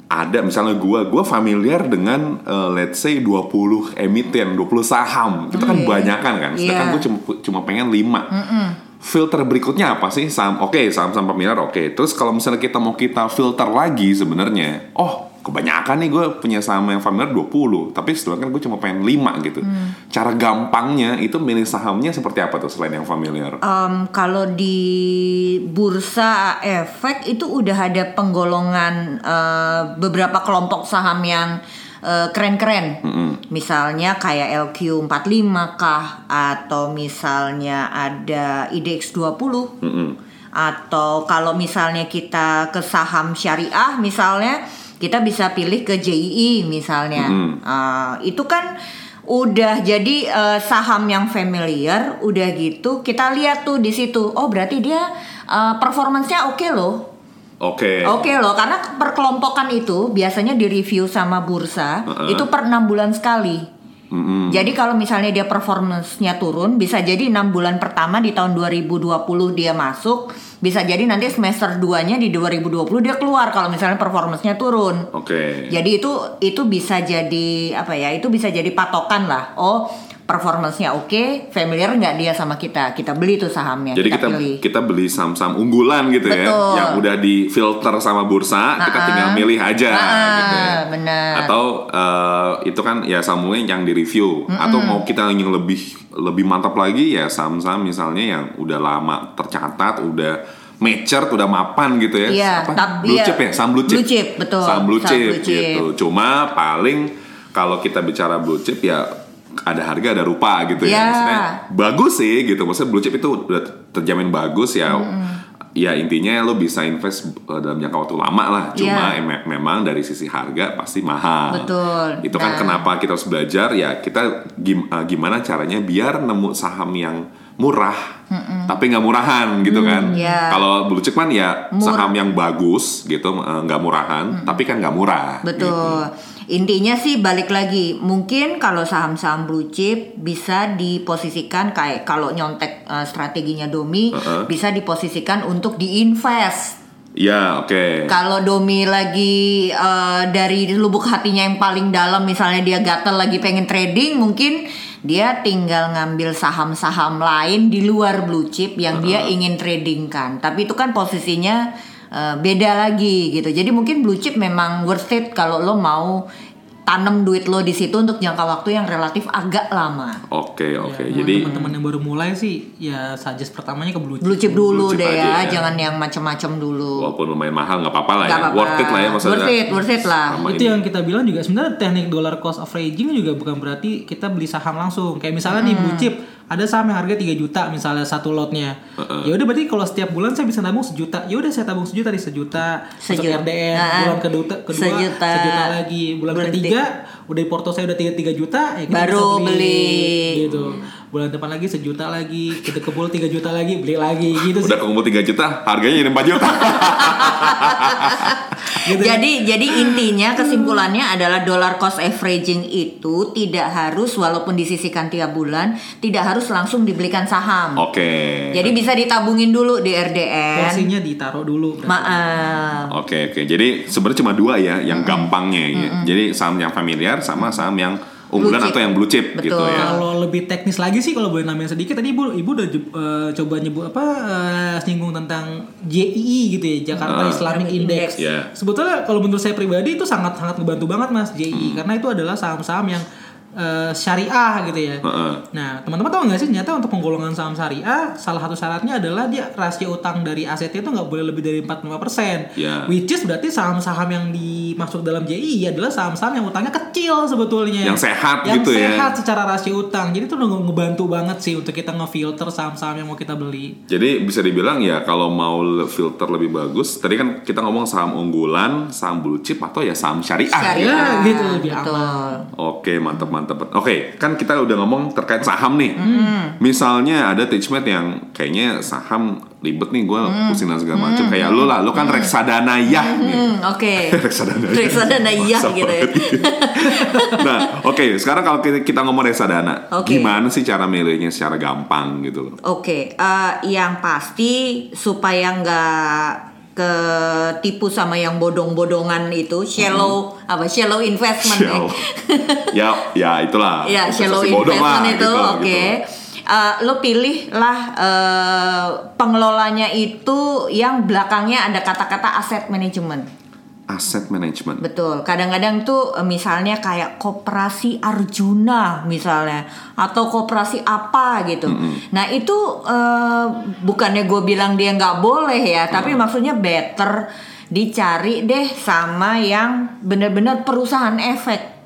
ada misalnya gua gua familiar dengan eh, let's say 20 emiten 20 saham itu kan banyakan kan. Sedangkan Iya. gue cuma cuma pengen 5 Filter berikutnya apa sih saham? Oke saham saham familiar oke. Terus kalau misalnya kita mau kita filter lagi sebenarnya, oh kebanyakan nih gue punya saham yang familiar 20 tapi sedangkan gue cuma pengen 5 gitu. Cara gampangnya itu milih sahamnya seperti apa tuh selain yang familiar? Em, kalau di bursa efek itu udah ada penggolongan eh, beberapa kelompok saham yang eh, keren-keren. Misalnya kayak LQ45 kah atau misalnya ada IDX 20 Mm-mm. atau kalau misalnya kita ke saham syariah misalnya kita bisa pilih ke JII misalnya Eh, itu kan udah jadi eh, saham yang familiar udah gitu kita lihat tuh di situ oh berarti dia eh, performancenya oke loh Oke. Oke loh, karena perkelompokan itu biasanya direview sama bursa Heeh. itu per enam bulan sekali. Mm-mm. Jadi kalau misalnya dia performance-nya turun, bisa jadi enam bulan pertama di tahun 2020 dia masuk, bisa jadi nanti semester 2-nya di 2020 dia keluar kalau misalnya performance-nya turun. Oke. Jadi itu itu bisa jadi apa ya? Itu bisa jadi patokan lah. Oh, performance-nya oke, familiar nggak dia sama kita? Kita beli tuh sahamnya, Jadi kita, kita pilih. kita beli saham-saham unggulan gitu ya, Betul. yang udah difilter sama bursa, kita tinggal milih aja gitu ya. benar. Atau eh, itu kan ya sahamnya yang di review, atau mau kita yang lebih lebih mantap lagi ya saham-saham misalnya yang udah lama tercatat, udah matured, udah mapan gitu ya. Iya, Apa? blue ya, chip ya, saham blue chip. blue chip, betul. Saham blue chip, blue chip. gitu. Cuma paling kalau kita bicara blue chip ya ada harga ada rupa gitu ya. Ya. Maksudnya bagus sih gitu. Maksudnya blue chip itu udah terjamin bagus ya. Ya intinya lo bisa invest uh, dalam jangka waktu lama lah. Cuma Ya. em- memang dari sisi harga pasti mahal. Betul. Itu kan Nah. kenapa kita harus belajar ya kita gim- uh, gimana caranya biar nemu saham yang murah tapi nggak murahan gitu kan. ya. Kalau blue chip kan ya Mur- saham yang bagus gitu uh, nggak murahan tapi kan nggak murah. Betul. gitu. Intinya sih balik lagi, mungkin kalau saham-saham blue chip bisa diposisikan kayak kalau nyontek eh, strateginya Domi Uh-uh. bisa diposisikan untuk diinvest. Ya oke. Kalau Domi lagi eh, dari lubuk hatinya yang paling dalam misalnya dia gatel lagi pengen trading mungkin dia tinggal ngambil saham-saham lain di luar blue chip yang dia ingin tradingkan. Tapi itu kan posisinya eh, beda lagi gitu. Jadi mungkin blue chip memang worth it kalau lo mau tanam duit lo di situ untuk jangka waktu yang relatif agak lama. Oke oke. Ya, Jadi teman-teman yang baru mulai sih ya suggest pertamanya ke blue chip. Blue chip dulu Blue chip deh ya, ya. jangan yang macem-macem dulu. walaupun lumayan mahal nggak apa-apa lah ya. apa-apa. Worth it lah ya maksudnya. Worth it, worth it lah. Sama itu ini. yang kita bilang juga sebenarnya teknik dollar cost averaging juga bukan berarti kita beli saham langsung kayak misalnya nih blue chip ada saham yang harga 3 juta misalnya satu lotnya. Ya udah berarti kalau setiap bulan saya bisa nabung sejuta. Ya udah saya tabung sejuta di sejuta. Masuk Sejuta. RDN Ah, bulan kedua, kedua sejuta. sejuta. lagi. Bulan Berarti- ketiga udah di porto saya udah 3, 3 juta ya kita Baru bisa beli. gitu. Bulan depan lagi sejuta lagi, kita kebul 3 juta lagi, beli lagi gitu sih. Udah kumpul 3 juta, harganya jadi 4 juta. Gitu. Jadi jadi intinya kesimpulannya adalah dollar cost averaging itu tidak harus walaupun disisihkan tiap bulan tidak harus langsung dibelikan saham. Oke. Jadi bisa ditabungin dulu di RDN. Porsinya ditaruh dulu. berarti. Maaf. Oke oke. Jadi sebenarnya cuma dua ya yang gampangnya. ya. Jadi saham yang familiar sama saham yang unggulan atau yang blue chip gitu Betul. ya. Kalau lebih teknis lagi sih kalau boleh namain sedikit tadi ibu ibu udah eh, coba nyebut apa eh, singgung tentang JII gitu ya Jakarta Ah. Islamic Index. Iya. Sebetulnya kalau menurut saya pribadi itu sangat sangat ngebantu banget mas JII Hmm. karena itu adalah saham-saham yang eh, syariah gitu ya. Heeh. Nah teman-teman tahu nggak sih ternyata untuk penggolongan saham syariah salah satu syaratnya adalah dia rasio utang dari asetnya itu nggak boleh lebih dari 45%. Iya. Which is berarti saham-saham yang dimasuk dalam JII adalah saham-saham yang utangnya kecil sebetulnya. Yang sehat yang gitu ya. sehat secara rasio utang. Jadi itu udah nge- ngebantu banget sih untuk kita ngefilter saham-saham yang mau kita beli. Jadi bisa dibilang ya kalau mau filter lebih bagus, tadi kan kita ngomong saham unggulan, saham blue chip atau ya saham syariah. Syariah. Ya, gitu, lebih Betul. Oke, mantap mantap. Oke, kan kita udah ngomong terkait saham nih. Hmm. Misalnya ada teachmate yang kayaknya saham ribet nih, gue pusing dan segala macam. Kayak lu lah, lu kan reksadana ya. Hmm, oke. reksadana. ya. Reksadana iya Masa gitu ya. banget. nah, oke, sekarang kalau kita, ngomong reksadana, Oke. gimana sih cara milihnya secara gampang gitu loh? Oke, eh, yang pasti supaya nggak ketipu sama yang bodong-bodongan itu shallow apa shallow investment ya. Shallow. ya, ya itulah. ya shallow investment lah, itu gitu, oke gitu. Eh, lo pilih lah eh, pengelolanya itu yang belakangnya ada kata-kata aset management Asset management. Betul. Kadang-kadang tuh eh, misalnya kayak koperasi Arjuna misalnya atau koperasi apa gitu. Nah itu eh, bukannya gue bilang dia nggak boleh ya, tapi maksudnya better dicari deh sama yang benar-benar perusahaan efek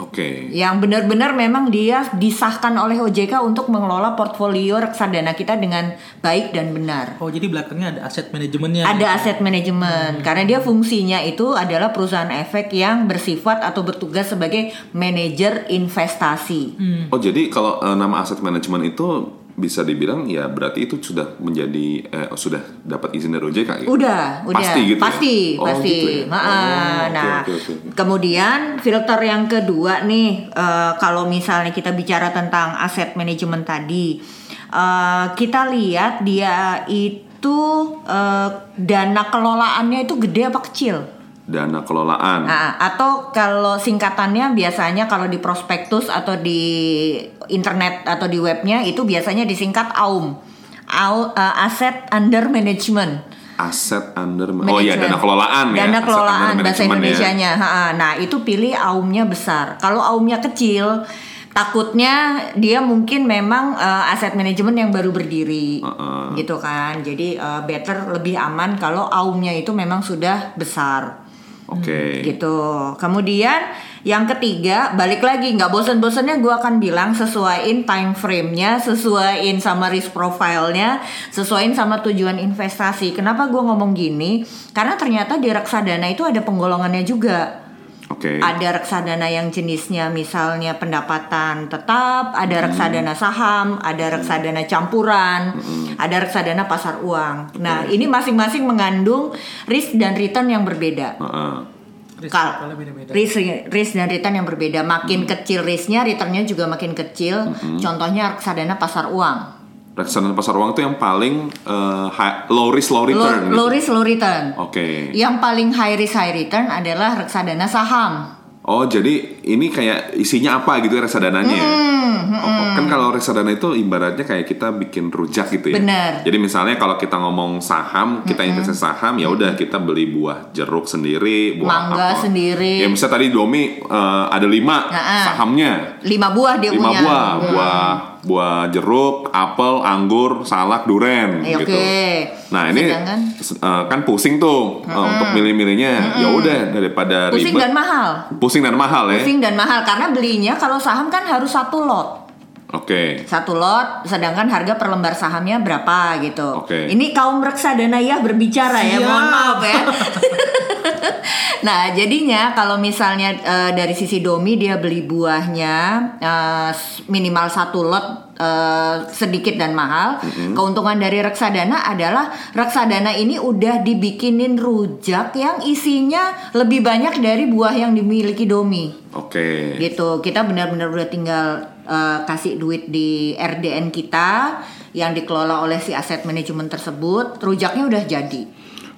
Oke. yang benar-benar memang dia disahkan oleh OJK untuk mengelola portfolio reksadana kita dengan baik dan benar. Oh, jadi belakangnya ada aset manajemennya. Ada aset manajemen karena dia fungsinya itu adalah perusahaan efek yang bersifat atau bertugas sebagai manajer investasi. Oh jadi kalau eh, nama aset manajemen itu bisa dibilang ya berarti itu sudah menjadi eh, sudah dapat izin dari OJK gitu? Udah, udah. Pasti gitu ya? Pasti, Oh, pasti. gitu ya? Oh, oke, nah, oke, oke. kemudian filter yang kedua nih, eh, kalau misalnya kita bicara tentang aset manajemen tadi, eh, kita lihat dia itu eh, dana kelolaannya itu gede apa kecil? Dana kelolaan. Nah, atau kalau singkatannya biasanya kalau di prospektus atau di internet atau di webnya itu biasanya disingkat AUM, Au- uh, Asset Under Management. Aset under Oh iya Management. dana kelolaan ya. Dana kelolaan bahasa management ya. Indonesianya. Ha, Nah itu pilih AUM-nya besar. Kalau AUM-nya kecil, takutnya dia mungkin memang uh, aset manajemen yang baru berdiri, Uh-uh. gitu kan. Jadi uh, better lebih aman kalau AUM-nya itu memang sudah besar Oke. gitu. Kemudian yang ketiga balik lagi nggak bosen-bosennya gue akan bilang sesuaiin time frame-nya, sesuaiin sama risk profile-nya, sesuaiin sama tujuan investasi. Kenapa gue ngomong gini? Karena ternyata di reksadana itu ada penggolongannya juga. Oke. Ada reksadana yang jenisnya misalnya pendapatan tetap, ada reksadana saham, ada reksadana campuran, ada reksadana pasar uang. Nah, ini masing-masing mengandung risk dan return yang berbeda. Heeh. Risk Kal risk, risk dan return yang berbeda. Makin Hmm. kecil risknya, returnnya juga makin kecil. Contohnya reksadana pasar uang, Reksadana pasar uang itu yang paling eh, high- low risk low low, return. gitu. low risk low return. Oke. Yang paling high risk high return adalah reksadana saham. Oh jadi ini kayak isinya apa gitu ya reksadananya ya? Oh, kan kalau reksadana itu ibaratnya kayak kita bikin rujak gitu ya. Bener. Jadi misalnya kalau kita ngomong saham, kita investasi saham ya udah kita beli buah jeruk sendiri, buah Mangga apel. sendiri. Ya misalnya tadi Domi eh, ada lima Nah-ah. sahamnya, Lima buah dia lima punya. buah, buah buah jeruk, apel, anggur, salak, duren Eh, gitu. Oke. Nah ini Sedangkan eh, kan pusing tuh eh, untuk milih-milihnya. Ya udah daripada pusing ribet. dan mahal. Pusing dan mahal ya. Pusing dan mahal karena belinya kalau saham kan harus satu lot. Oke. satu lot, sedangkan harga per lembar sahamnya berapa gitu. Oke. Ini kaum reksadana ya berbicara ya, Siap. mohon maaf ya. nah jadinya kalau misalnya eh, dari sisi domi dia beli buahnya eh, minimal satu lot eh, sedikit dan mahal. Keuntungan dari reksadana adalah reksadana ini udah dibikinin rujak yang isinya lebih banyak dari buah yang dimiliki domi Oke. gitu kita benar-benar udah tinggal uh, kasih duit di RDN kita yang dikelola oleh si aset manajemen tersebut rujaknya udah jadi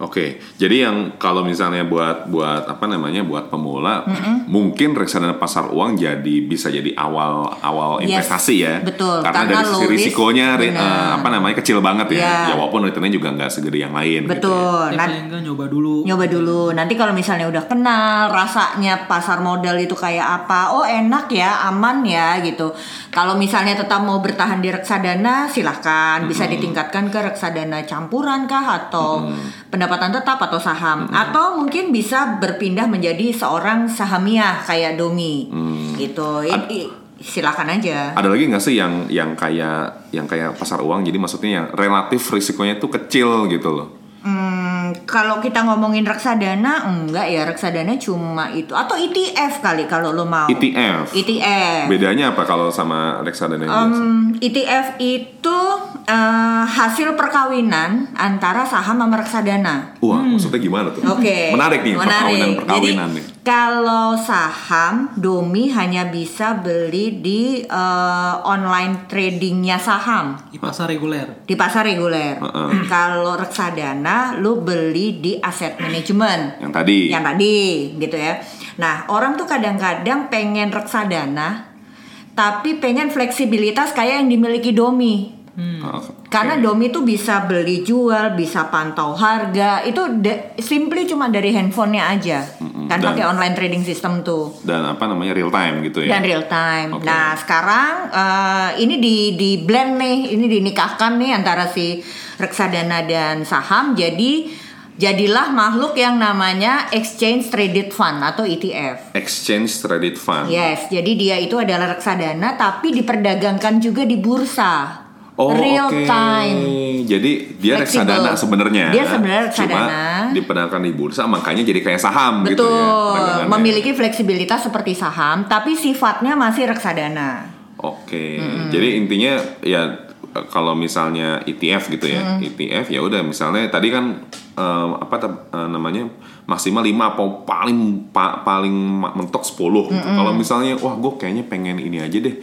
Oke, jadi yang kalau misalnya buat buat apa namanya buat pemula, mungkin reksadana pasar uang jadi bisa jadi awal awal Yes, investasi ya. betul. Karena, Karena dari sisi risikonya re- eh, apa namanya kecil banget ya. Iya. Ya walaupun returnnya juga nggak segede yang lain. gitu ya. betul Ya, enggak nyoba dulu. nyoba dulu nanti kalau misalnya udah kenal rasanya pasar modal itu kayak apa oh enak ya aman ya gitu kalau misalnya tetap mau bertahan di reksadana silahkan bisa ditingkatkan ke reksadana campuran kah atau pendapatan tetap atau saham? Atau mungkin bisa berpindah menjadi seorang sahamiah kayak domi? Gitu. I- i- silakan aja. Ada lagi nggak sih yang yang kayak yang kayak pasar uang? Jadi maksudnya yang relatif risikonya itu kecil gitu loh. Hmm, kalau kita ngomongin reksadana enggak ya. Reksadana cuma itu. Atau ETF kali kalau lo mau. ETF. ETF Bedanya apa kalau sama reksadana yang biasa? Em, ETF itu eh, hasil perkawinan antara saham sama reksadana. Wah, maksudnya gimana tuh? Oke. Menarik nih perkawinan perkawinan Jadi, nih. Kalau saham, Domi hanya bisa beli di eh, online tradingnya saham Di pasar reguler. di pasar reguler. Heeh. Kalau reksadana, lu beli di aset manajemen Yang tadi. yang tadi gitu ya. Nah orang tuh kadang-kadang pengen reksadana, tapi pengen fleksibilitas kayak yang dimiliki Domi. Oh, Karena Domi tuh bisa beli jual, bisa pantau harga, itu de- simply cuma dari handphonenya aja, kan dan- pakai online trading system tuh dan apa namanya real time gitu ya. dan real time. Oke. Nah sekarang eh, ini di di blend nih, ini dinikahkan nih antara si reksadana dan saham. Jadi jadilah makhluk yang namanya exchange traded fund atau ETF. Exchange traded fund. Yes, jadi dia itu adalah reksadana tapi diperdagangkan juga di bursa. Oh, real oke. time. Jadi dia Fleksibel. reksadana sebenarnya. Dia sebenarnya reksadana. Cuma diperdagangkan di bursa makanya jadi kayak saham gitu ya. Betul, memiliki fleksibilitas seperti saham tapi sifatnya masih reksadana. Oke. Jadi intinya ya kalau misalnya ETF gitu ya. ETF ya udah misalnya tadi kan eh, apa eh, namanya maksimal 5 apa paling pa- paling mentok 10 gitu. Kalau misalnya wah gue kayaknya pengen ini aja deh.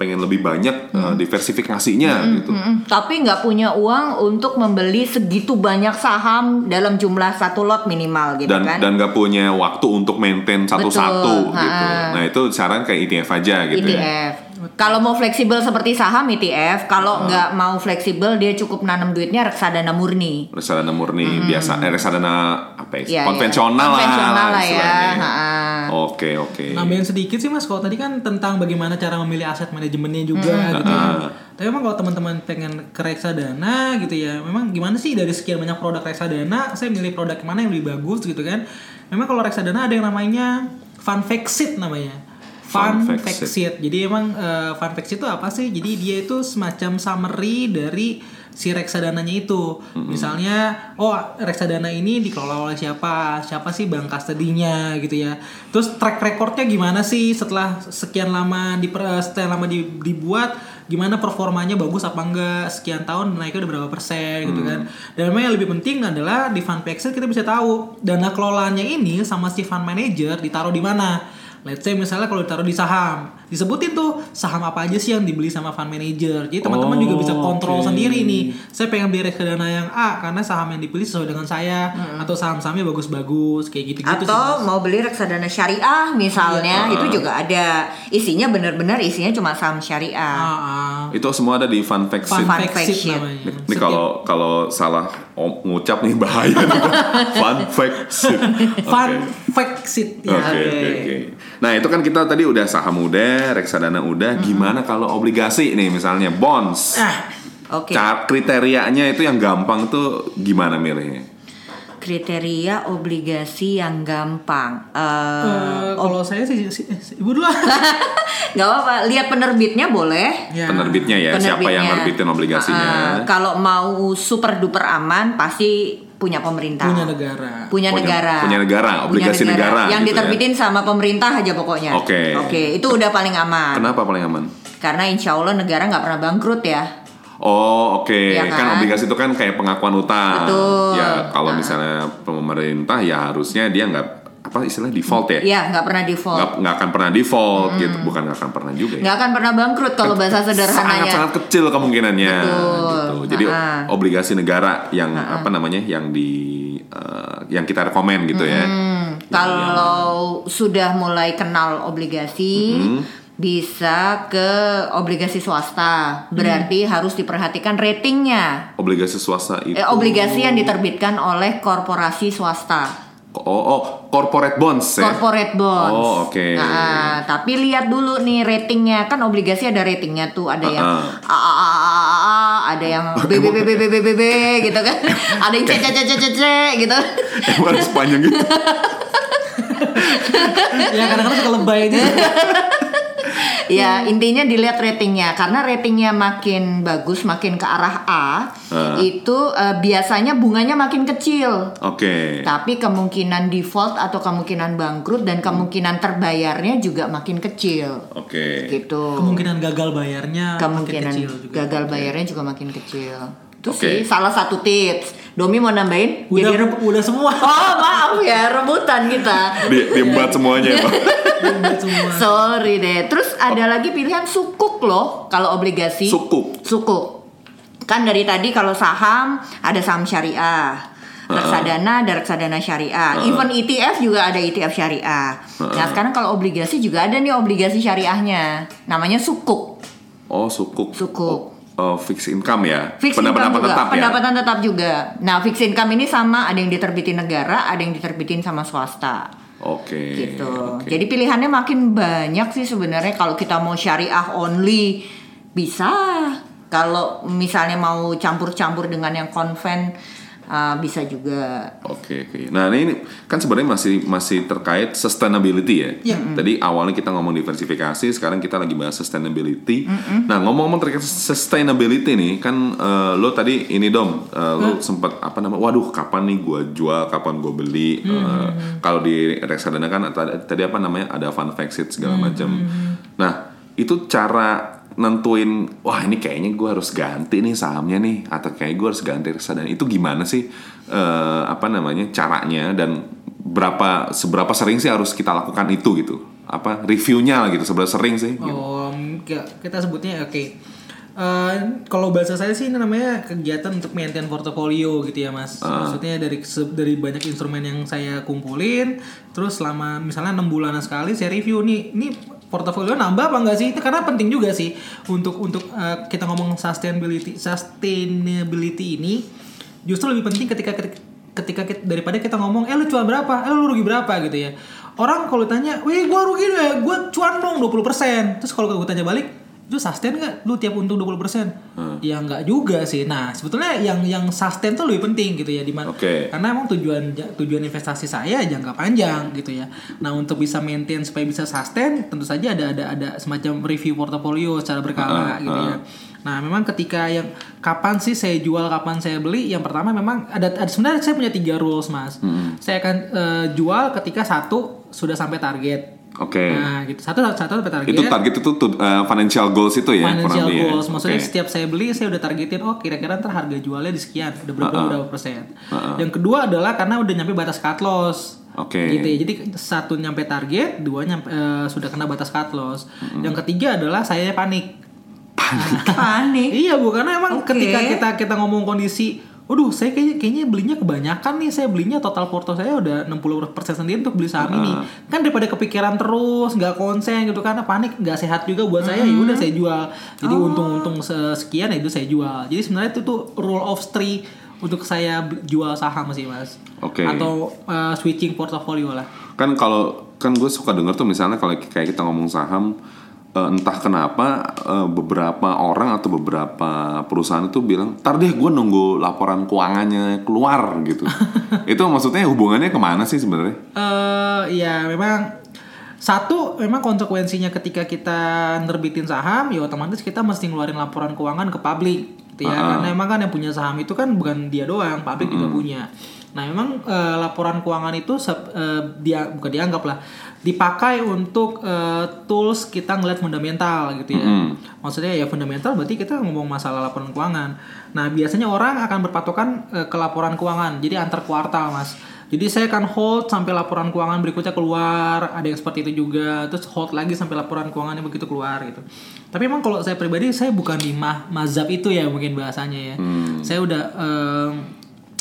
Pengen lebih banyak eh, diversifikasinya gitu. Mm-mm. Tapi nggak punya uang untuk membeli segitu banyak saham dalam jumlah satu lot minimal gitu dan kan? dan nggak punya waktu untuk maintain satu-satu gitu. Nah itu saran kayak ETF aja gitu ya. Kalau mau fleksibel seperti saham ETF, kalau nggak mau fleksibel dia cukup nanam duitnya reksadana murni. Reksadana murni biasa, eh, reksadana apa ya? Iya, iya. konvensional, Konvensional lah ya, ha-ha. Oke oke. Nambahin sedikit sih mas, kalau tadi kan tentang bagaimana cara memilih aset manajemennya juga gitu ya. Ah. Tapi emang kalau teman-teman pengen ke reksadana gitu ya, memang gimana sih dari sekian banyak produk reksadana, saya milih produk mana yang lebih bagus gitu kan? Memang kalau reksadana ada yang namanya fund fact sheet namanya. Fund fact fact sheet. sheet. Jadi emang eh, fund fact sheet itu apa sih? Jadi dia itu semacam summary dari si reksadananya itu. Misalnya, oh reksadana ini dikelola oleh siapa? Siapa sih bank custody-nya gitu ya. Terus track recordnya gimana sih setelah sekian lama di setelah lama di- dibuat gimana performanya bagus apa enggak sekian tahun naiknya udah berapa persen gitu kan dan memang yang lebih penting adalah di fund kita bisa tahu dana kelolaannya ini sama si fund manager ditaruh di mana Let's say misalnya kalau ditaruh di saham, disebutin tuh saham apa aja sih yang dibeli sama fund manager. Jadi teman-teman Oh, juga bisa kontrol oke. sendiri nih. Saya pengen beli reksadana yang A karena saham yang dipilih sesuai dengan saya atau saham-sahamnya bagus-bagus kayak gitu-gitu sih. Atau Mas. mau beli reksadana syariah misalnya, Iya. itu juga ada. Isinya bener-bener isinya cuma saham syariah. Ah, ah. Itu semua ada di fun fact Fun sheet. Fun fact fact sheet sheet. namanya. Ini kalau kalau salah om- ngucap nih bahaya nih. fun fact sheet. Fun fact sheet Oke ya. oke oke. Nah itu kan kita tadi udah saham udah, reksadana udah. Gimana kalau obligasi nih misalnya bonds? Ah, Oke. Cara kriterianya itu yang gampang tuh gimana milihnya? kriteria obligasi yang gampang. Eh, Eh, kalau saya sih, si- si- ibu dulu nggak apa-apa. Lihat penerbitnya boleh. Ya. Penerbitnya ya, siapa yang nerbitin obligasinya. Ah, kalau mau super duper aman pasti punya pemerintah. Punya negara. Punya Punya- negara. punya negara, obligasi negara Yang gitu diterbitin sama pemerintah aja pokoknya. Oke. Oke, itu udah paling aman. Kenapa paling aman? Karena insya Allah negara nggak pernah bangkrut ya. Oh oke, Iya kan? kan? obligasi itu kan kayak pengakuan utang. Betul. Ya kalau Nah. misalnya pemerintah ya harusnya dia nggak apa istilah default ya? Iya, nggak pernah default. Nggak nggak akan pernah default gitu, bukan nggak akan pernah juga. Ya? Nggak akan pernah bangkrut kalau bahasa sederhananya. Sangat-sangat kecil kemungkinannya. Betul. Gitu. Jadi Ah. obligasi negara yang apa namanya yang di eh, yang kita rekomen gitu ya. Hmm, kalau sudah mulai kenal obligasi, Hmm. bisa ke obligasi swasta. Berarti harus diperhatikan ratingnya. Obligasi swasta itu. Eh, obligasi yang diterbitkan oleh korporasi swasta. Oh, oh, corporate bonds ya. Corporate bonds. Oh, oke. Nah, tapi lihat dulu nih ratingnya kan obligasi ada ratingnya tuh ada yang Ah, A, A, A, A, A, A, ada yang B B B B B B B B gitu kan, ada yang C C C C C C gitu. Emang harus panjang gitu. ya kadang-kadang suka lebay gitu. Ya intinya dilihat ratingnya karena ratingnya makin bagus makin ke arah A Ah. itu eh, biasanya bunganya makin kecil. Oke. Tapi kemungkinan default atau kemungkinan bangkrut dan kemungkinan terbayarnya juga makin kecil. Oke. Gitu. Kemungkinan gagal bayarnya makin kemungkinan kecil juga. gagal bayarnya juga makin kecil. Itu Oke. sih salah satu tips. Domi mau nambahin? Udah Jadi re- udah semua. Oh maaf ya rebutan kita. Di, diembat semuanya ya, Pak. Udah semua. Sorry deh. Terus ada lagi pilihan sukuk loh kalau obligasi. Sukuk. Sukuk. Kan dari tadi kalau saham ada saham syariah. Reksadana ada reksadana syariah. Even ETF juga ada ETF syariah. Nah sekarang kalau obligasi juga ada nih obligasi syariahnya. Namanya sukuk. Oh, sukuk. Sukuk. Oh, fixed income ya. Fixed Pendapatan income juga, tetap ya. pendapatan tetap juga. Nah, fixed income ini sama ada yang diterbitin negara, ada yang diterbitin sama swasta. Oke. gitu. oke. Jadi pilihannya makin banyak sih sebenarnya kalau kita mau syariah only bisa. Kalau misalnya mau campur-campur dengan yang konven uh, bisa juga. Oke oke. Nah ini kan sebenarnya masih masih terkait sustainability ya. Iya. Tadi awalnya kita ngomong diversifikasi, sekarang kita lagi bahas sustainability. Nah ngomong-ngomong terkait sustainability nih, kan eh, lo tadi ini dom, eh, lo sempet apa namanya? Waduh, kapan nih gua jual, kapan gua beli? Eh, Kalau di reksadana kan tadi, tadi apa namanya? Ada fund exit segala macam. Nah itu cara nentuin wah ini kayaknya gue harus ganti nih sahamnya nih atau kayak gue harus ganti reksadana itu gimana sih eh, apa namanya caranya dan berapa seberapa sering sih harus kita lakukan itu gitu apa reviewnya lah gitu seberapa sering sih gitu. Oh, kita sebutnya oke. Eh, kalau bahasa saya sih ini namanya kegiatan untuk maintain portofolio gitu ya mas. Maksudnya dari dari banyak instrumen yang saya kumpulin, terus selama misalnya enam bulanan sekali saya review nih, ini portofolio nambah apa enggak sih? Itu karena penting juga sih untuk untuk eh, kita ngomong sustainability sustainability ini justru lebih penting ketika ketika kita, daripada kita ngomong eh lu cuan berapa, eh lu rugi berapa gitu ya. Orang kalau tanya, wih gua rugi deh, gua cuan dong 20%. Terus kalau gue tanya balik, itu sustain nggak lu tiap untung 20%? Ya nggak juga sih. Nah, sebetulnya yang yang sustain tuh lebih penting gitu ya di mana Oke. karena emang tujuan tujuan investasi saya jangka panjang gitu ya. Nah, untuk bisa maintain supaya bisa sustain, tentu saja ada ada ada semacam review portofolio secara berkala Uh, gitu ya. Nah, memang ketika yang kapan sih saya jual, kapan saya beli, yang pertama memang ada, ada sebenarnya saya punya tiga rules mas. Saya akan eh, jual ketika satu sudah sampai target. Oke Nah, gitu satu satu sampai target. itu target itu tuh uh, financial goals itu ya Financial ya? goals, maksudnya Oke. setiap saya beli saya udah targetin, oh kira-kira ntar harga jualnya di sekian, udah berapa Uh-uh. berapa persen. Uh-uh. Yang kedua adalah karena udah nyampe batas cut loss. Oke. Gitu ya. Jadi satu nyampe target, dua nyampe, eh, sudah kena batas cut loss. Yang ketiga adalah saya panik. Panik. Iya bu, karena emang Oke. ketika kita kita ngomong kondisi, waduh saya kayaknya kayaknya belinya kebanyakan nih, saya belinya total porto saya udah 60% sendiri untuk beli saham ini. Kan daripada kepikiran terus, nggak konsen gitu karena panik, nggak sehat juga buat saya. Ya udah saya jual. Jadi untung-untung sekian ya itu saya jual. Jadi sebenarnya itu tuh rule of three untuk saya jual saham sih mas. Oke. Atau uh, switching portofolio lah. kan kalau kan gue suka denger tuh misalnya kalau kayak kita ngomong saham entah kenapa eh, beberapa orang atau beberapa perusahaan itu bilang, "Tar deh, gue nunggu laporan keuangannya keluar gitu." itu maksudnya hubungannya ke mana sih sebenarnya? eh ya memang satu memang konsekuensinya ketika kita nerbitin saham ya otomatis kita mesti ngeluarin laporan keuangan ke publik gitu ya Ah. karena emang kan yang punya saham itu kan bukan dia doang publik juga punya nah memang eh, laporan keuangan itu eh, dia bukan dianggap lah dipakai untuk eh, tools kita ngeliat fundamental gitu ya Mm. maksudnya ya fundamental berarti kita ngomong masalah laporan keuangan nah biasanya orang akan berpatokan eh, ke laporan keuangan jadi antar kuartal mas jadi saya akan hold sampai laporan keuangan berikutnya keluar, ada yang seperti itu juga, terus hold lagi sampai laporan keuangannya begitu keluar gitu. Tapi emang kalau saya pribadi saya bukan di mah mazhab itu ya mungkin bahasanya ya. Saya udah em,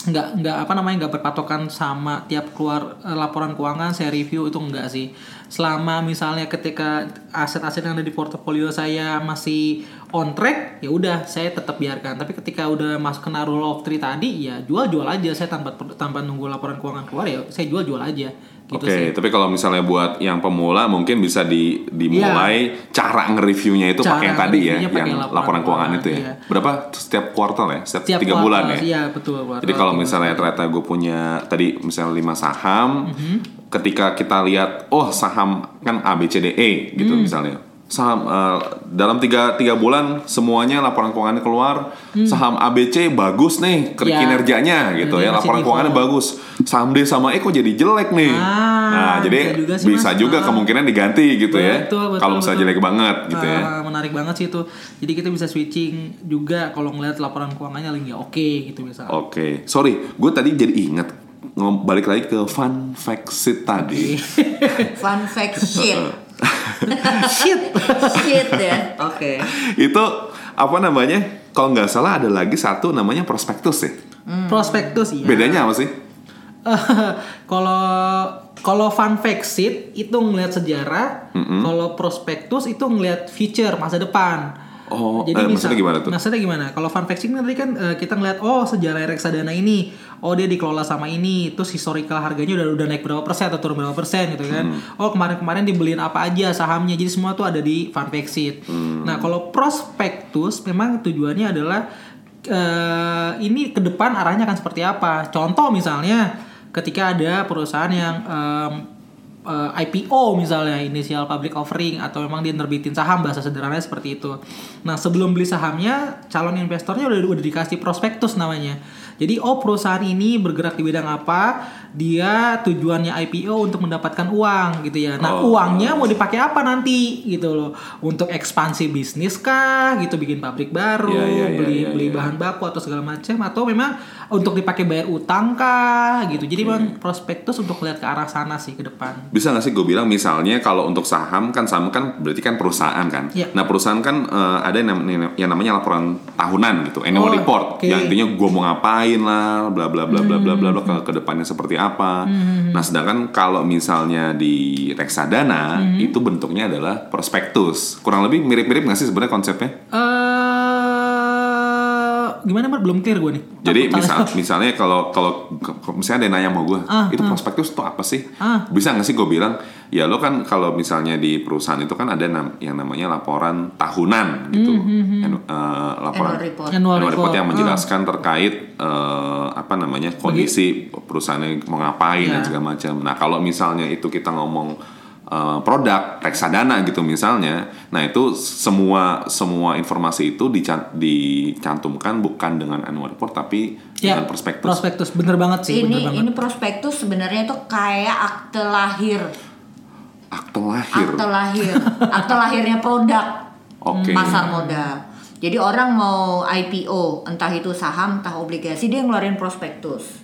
nggak nggak apa namanya nggak berpatokan sama tiap keluar eh, laporan keuangan saya review itu enggak sih selama misalnya ketika aset-aset yang ada di portofolio saya masih on track ya udah saya tetap biarkan tapi ketika udah masuk kena rule of three tadi ya jual-jual aja saya tanpa tanpa nunggu laporan keuangan keluar ya saya jual-jual aja gitu Oke, sih tapi kalau misalnya buat yang pemula mungkin bisa di dimulai cara nge-reviewnya itu. Cara pakai yang tadi ya, yang laporan laporan keuangan keuangan, itu ya. iya. Berapa setiap kuartal ya? Setiap, Tiap tiga bulan ya? iya betul kuartal, Jadi kalau misalnya ternyata gue punya tadi misalnya lima saham, Mhm. Ketika kita lihat oh saham kan A B C D E gitu Hmm. misalnya. Saham eh, dalam tiga, tiga bulan semuanya laporan keuangannya keluar saham ABC bagus nih Hmm. Ya. kinerjanya gitu ya laporan keuangannya bagus saham D sama E kok jadi jelek nih Ah, nah jadi bisa juga sih, bisa Mas. juga Ah. kemungkinan diganti gitu ya Betul, betul, kalau misalnya jelek banget gitu ya Ah, menarik banget sih itu jadi kita bisa switching juga kalau ngeliat laporan keuangannya lagi oke gitu misalnya Oke, sorry, gue tadi jadi inget balik lagi ke fun fact sheet tadi. Fun fact shit. shit shit ya. Oke. itu apa namanya? Kalau nggak salah ada lagi satu namanya prospektus ya. prospektus ya Bedanya apa sih? kalau kalau fun fact sheet itu ngelihat sejarah, kalau prospektus itu ngelihat future masa depan. Oh, eh, maksudnya gimana tuh? Maksudnya gimana? Kalau fun fact kan tadi kan eh, kita ngelihat oh sejarah reksadana ini, oh dia dikelola sama ini, terus historical harganya udah udah naik berapa persen atau turun berapa persen gitu kan? Hmm. Oh kemarin-kemarin dibeliin apa aja sahamnya, jadi semua tuh ada di fun fact sheet. Hmm. Nah kalau prospektus memang tujuannya adalah eh, ini ke depan arahnya akan seperti apa? Contoh misalnya ketika ada perusahaan yang em, eh, IPO misalnya initial public offering atau memang dia nerbitin saham bahasa sederhananya seperti itu. Nah sebelum beli sahamnya calon investornya udah udah dikasih prospektus namanya. Jadi oh perusahaan ini bergerak di bidang apa, dia tujuannya IPO untuk mendapatkan uang gitu ya. Nah Oh. uangnya mau dipakai apa nanti gitu loh? Untuk ekspansi bisnis kah, gitu bikin pabrik baru, Iya, iya, iya, beli iya, beli iya. bahan baku atau segala macam atau memang untuk dipakai bayar utang kah gitu. Jadi memang prospektus untuk lihat ke arah sana sih ke depan. Bisa nggak sih gue bilang misalnya kalau untuk saham kan saham kan berarti kan perusahaan kan. Iya. Nah perusahaan kan eh, ada yang, nam- yang namanya laporan tahunan gitu, annual Oh, report. oke. Yang intinya gue mau ngapain lah, bla bla bla bla bla bla bla Hmm. ke, depannya seperti apa. Nah sedangkan kalau misalnya di reksadana Hmm. itu bentuknya adalah prospektus. Kurang lebih mirip-mirip nggak sih sebenarnya konsepnya? Eh gimana Mar? Belum clear gue nih. Jadi Takut misal, misalnya kalau kalau misalnya ada yang nanya sama gue, Ah, itu prospektus itu apa sih? Ah. Bisa nggak sih gue bilang, ya lo kan kalau misalnya di perusahaan itu kan ada nam- yang namanya laporan tahunan gitu, Anu- eh, laporan Annual report. Annual annual report yang Ah. menjelaskan terkait eh, apa namanya kondisi perusahaannya mau ngapain dan Ya. segala macam. Nah kalau misalnya itu kita ngomong eh, produk reksadana gitu misalnya, nah itu semua semua informasi itu dican- dicantumkan bukan dengan annual report tapi Ya, dengan prospektus. prospektus bener banget sih, bener Ini banget. ini prospektus sebenarnya itu kayak akte lahir, Akte lahir. akte lahir, akte lahirnya produk Oke. pasar modal. Jadi orang mau IPO, entah itu saham, entah obligasi, dia ngeluarin prospektus.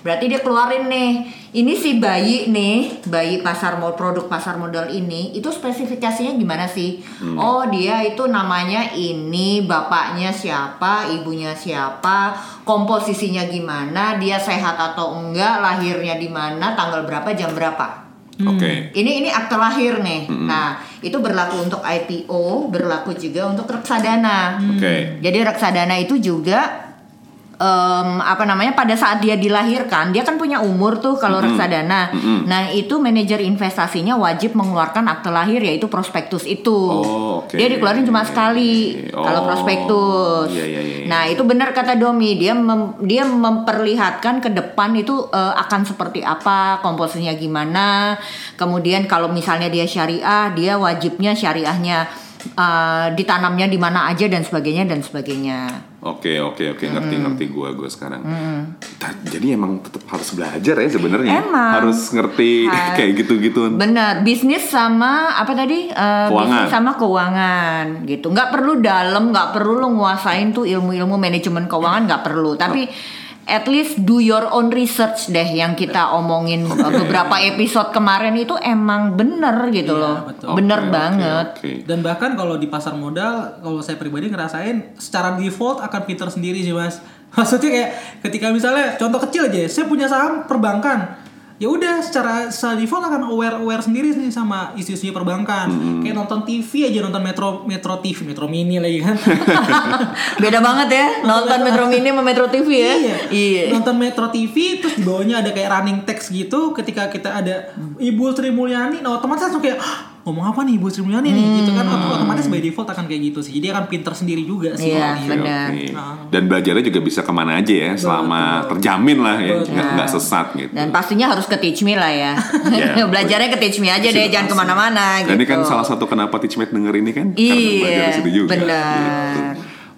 Berarti dia keluarin nih, ini si bayi nih, bayi pasar modal produk pasar modal ini, itu spesifikasinya gimana sih? Oh dia itu namanya ini, bapaknya siapa, ibunya siapa, komposisinya gimana, dia sehat atau enggak, lahirnya di mana, tanggal berapa, jam berapa. Oke. Ini ini akte lahir nih. Nah, itu berlaku untuk IPO, berlaku juga untuk reksadana. Oke. Jadi reksadana itu juga em, apa namanya pada saat dia dilahirkan dia kan punya umur tuh kalau reksadana. Nah itu manajer investasinya wajib mengeluarkan akte lahir yaitu prospektus itu. Oh, oke. Dia dikeluarin cuma sekali kalau Oh, prospektus. iya, iya, iya. Nah itu benar kata Domi dia mem- dia memperlihatkan ke depan itu eh, akan seperti apa komposisinya gimana. Kemudian kalau misalnya dia syariah dia wajibnya syariahnya eh, ditanamnya di mana aja dan sebagainya dan sebagainya. Oke oke oke ngerti ngerti gue gue sekarang. Ta- Jadi emang tetap harus belajar ya sebenarnya. Emang. Harus ngerti Har- kayak gitu-gitu. Benar, bisnis sama apa tadi? Eh, Keuangan. bisnis sama keuangan gitu. Nggak perlu dalam, nggak perlu lo nguasain tuh ilmu-ilmu manajemen keuangan nggak perlu. Tapi at least do your own research deh yang kita omongin beberapa episode kemarin itu emang bener gitu Iya, loh. betul. Bener oke, banget. oke. Dan bahkan kalau di pasar modal, kalau saya pribadi ngerasain secara default akan pinter sendiri sih mas. Maksudnya kayak ketika misalnya contoh kecil aja, saya punya saham perbankan, ya udah secara, secara default akan aware aware sendiri nih sama isu-isunya perbankan. Kayak nonton TV aja nonton Metro Metro TV, Metro Mini lagi kan. Beda banget ya nonton Metro Mini sama Metro TV ya. Iya. Iya. Nonton Metro TV terus di bawahnya ada kayak running text gitu ketika kita ada Ibu Sri Mulyani nah otomatis langsung kayak "Hah, ngomong apa nih Ibu Sri Mulyani nih gitu kan Ot- otomatis by default akan kayak gitu sih. Jadi akan pinter sendiri juga sih. Iya, kalau dia. benar. Oke. Nah. Dan belajarnya juga bisa ke mana aja ya, selama terjamin lah ya, Betul. nggak nggak sesat gitu. Dan pastinya harus ke Teach Me lah ya. Iya. Belajarnya ke Teach Me aja deh, jangan ke mana-mana gitu. Dan ini kan salah satu kenapa Teachmate denger ini kan, karena Iya, belajar di situ juga. benar. Gitu.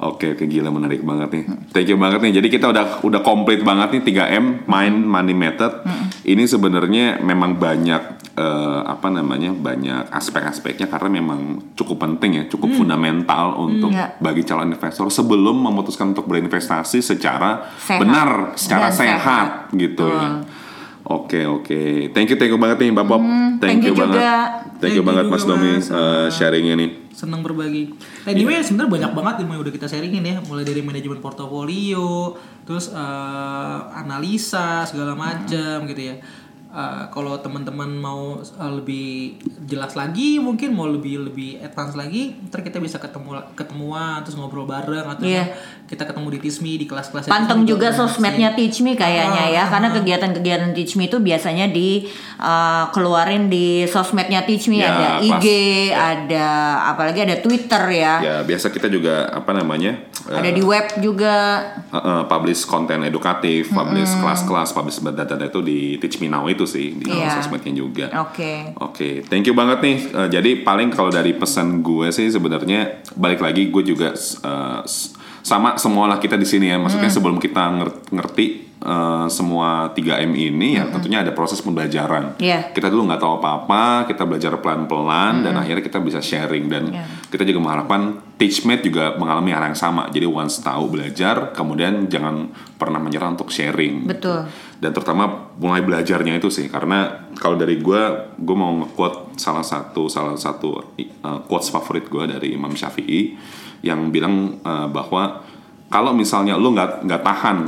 Oke, oke gila menarik banget nih. Thank you banget nih. Jadi kita udah udah komplit banget nih 3M Mind Money Method. Ini sebenarnya memang banyak eh, apa namanya? banyak aspek-aspeknya karena memang cukup penting ya, cukup fundamental untuk Iya. bagi calon investor sebelum memutuskan untuk berinvestasi secara Sehat. benar, secara Dan sehat, sehat. gitu ya. Oke oke, thank you thank you banget nih Mbak Bob, thank you banget, juga. thank you Thank you banget Mas Domi Mas. eh, sharingnya nih. Senang berbagi. Anyway sebenarnya banyak banget ilmu yang udah kita sharingin ya, mulai dari manajemen portofolio, terus eh, analisa segala macam gitu ya. Eh, kalau teman-teman mau eh, lebih jelas lagi, mungkin mau lebih lebih advance lagi, ntar kita bisa ketemu ketemuan terus ngobrol bareng atau Iya. kita ketemu di Tismi di kelas-kelas Panteng juga sosmednya Teach Me kayaknya ya, karena kegiatan-kegiatan Teach Me itu biasanya di uh, keluarin di sosmednya Teach Me Ya, ada kelas. IG, ada apalagi ada Twitter ya, Ya biasa kita juga apa namanya? ada di web juga. eh, eh, publish konten edukatif, publish kelas-kelas, publish data-data itu di Teach Me Now itu sih di Iya. sosmednya juga. Oke. Oke, thank you banget nih. Eh, jadi paling kalau dari pesan gue sih sebenarnya balik lagi gue juga s- sama semua lah kita di sini ya. Maksudnya sebelum kita nger- ngerti eh, semua 3M ini ya tentunya ada proses pembelajaran. Iya. Kita dulu nggak tahu apa-apa, kita belajar pelan-pelan dan akhirnya kita bisa sharing dan Iya. kita juga mengharapkan Teachmate juga mengalami hal yang sama. Jadi once tahu belajar, kemudian jangan pernah menyerah untuk sharing. Betul. Dan terutama mulai belajarnya itu sih, karena kalau dari gue, gue mau nge-quote salah satu salah satu uh, quotes favorit gue dari Imam Syafi'i yang bilang uh, bahwa kalau misalnya lo nggak nggak tahan,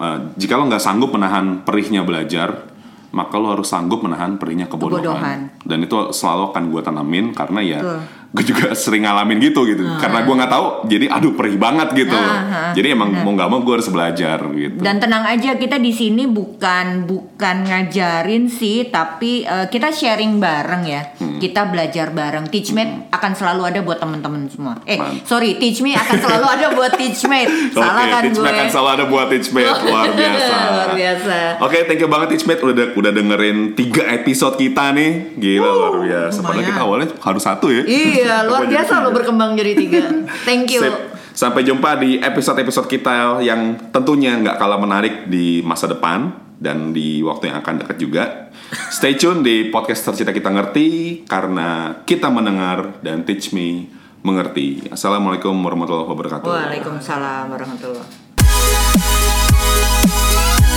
uh, jika lo nggak sanggup menahan perihnya belajar, maka lo harus sanggup menahan perihnya kebodohan. Kebodohan. Dan itu selalu akan gue tanamin karena ya Betul. Gue juga sering ngalamin gitu gitu. Karena gue nggak tahu, jadi aduh perih banget gitu. Ah, jadi emang mau nggak mau gue harus belajar gitu. Dan tenang aja kita di sini bukan bukan ngajarin sih, tapi eh, kita sharing bareng ya. Hmm. Kita belajar bareng. Teachmate akan selalu ada buat teman-teman semua. Eh, Mantap. sorry, Teach Me akan selalu ada buat Teachmate. Salah Oke, kan Teachmate gue? kan selalu ada buat Teachmate luar biasa. Luar biasa. Oke, thank you banget Teachmate udah udah dengerin tiga episode kita nih. Gila luar biasa. Padahal kita awalnya harus satu ya. Iya, Iya, luar biasa lo berkembang jadi tiga. Thank you. Sip. Sampai jumpa di episode-episode kita yang tentunya nggak kalah menarik di masa depan dan di waktu yang akan dekat juga. Stay tune di podcast tercinta kita ngerti karena kita mendengar dan teach me mengerti. Assalamualaikum warahmatullahi wabarakatuh. Waalaikumsalam warahmatullahi wabarakatuh.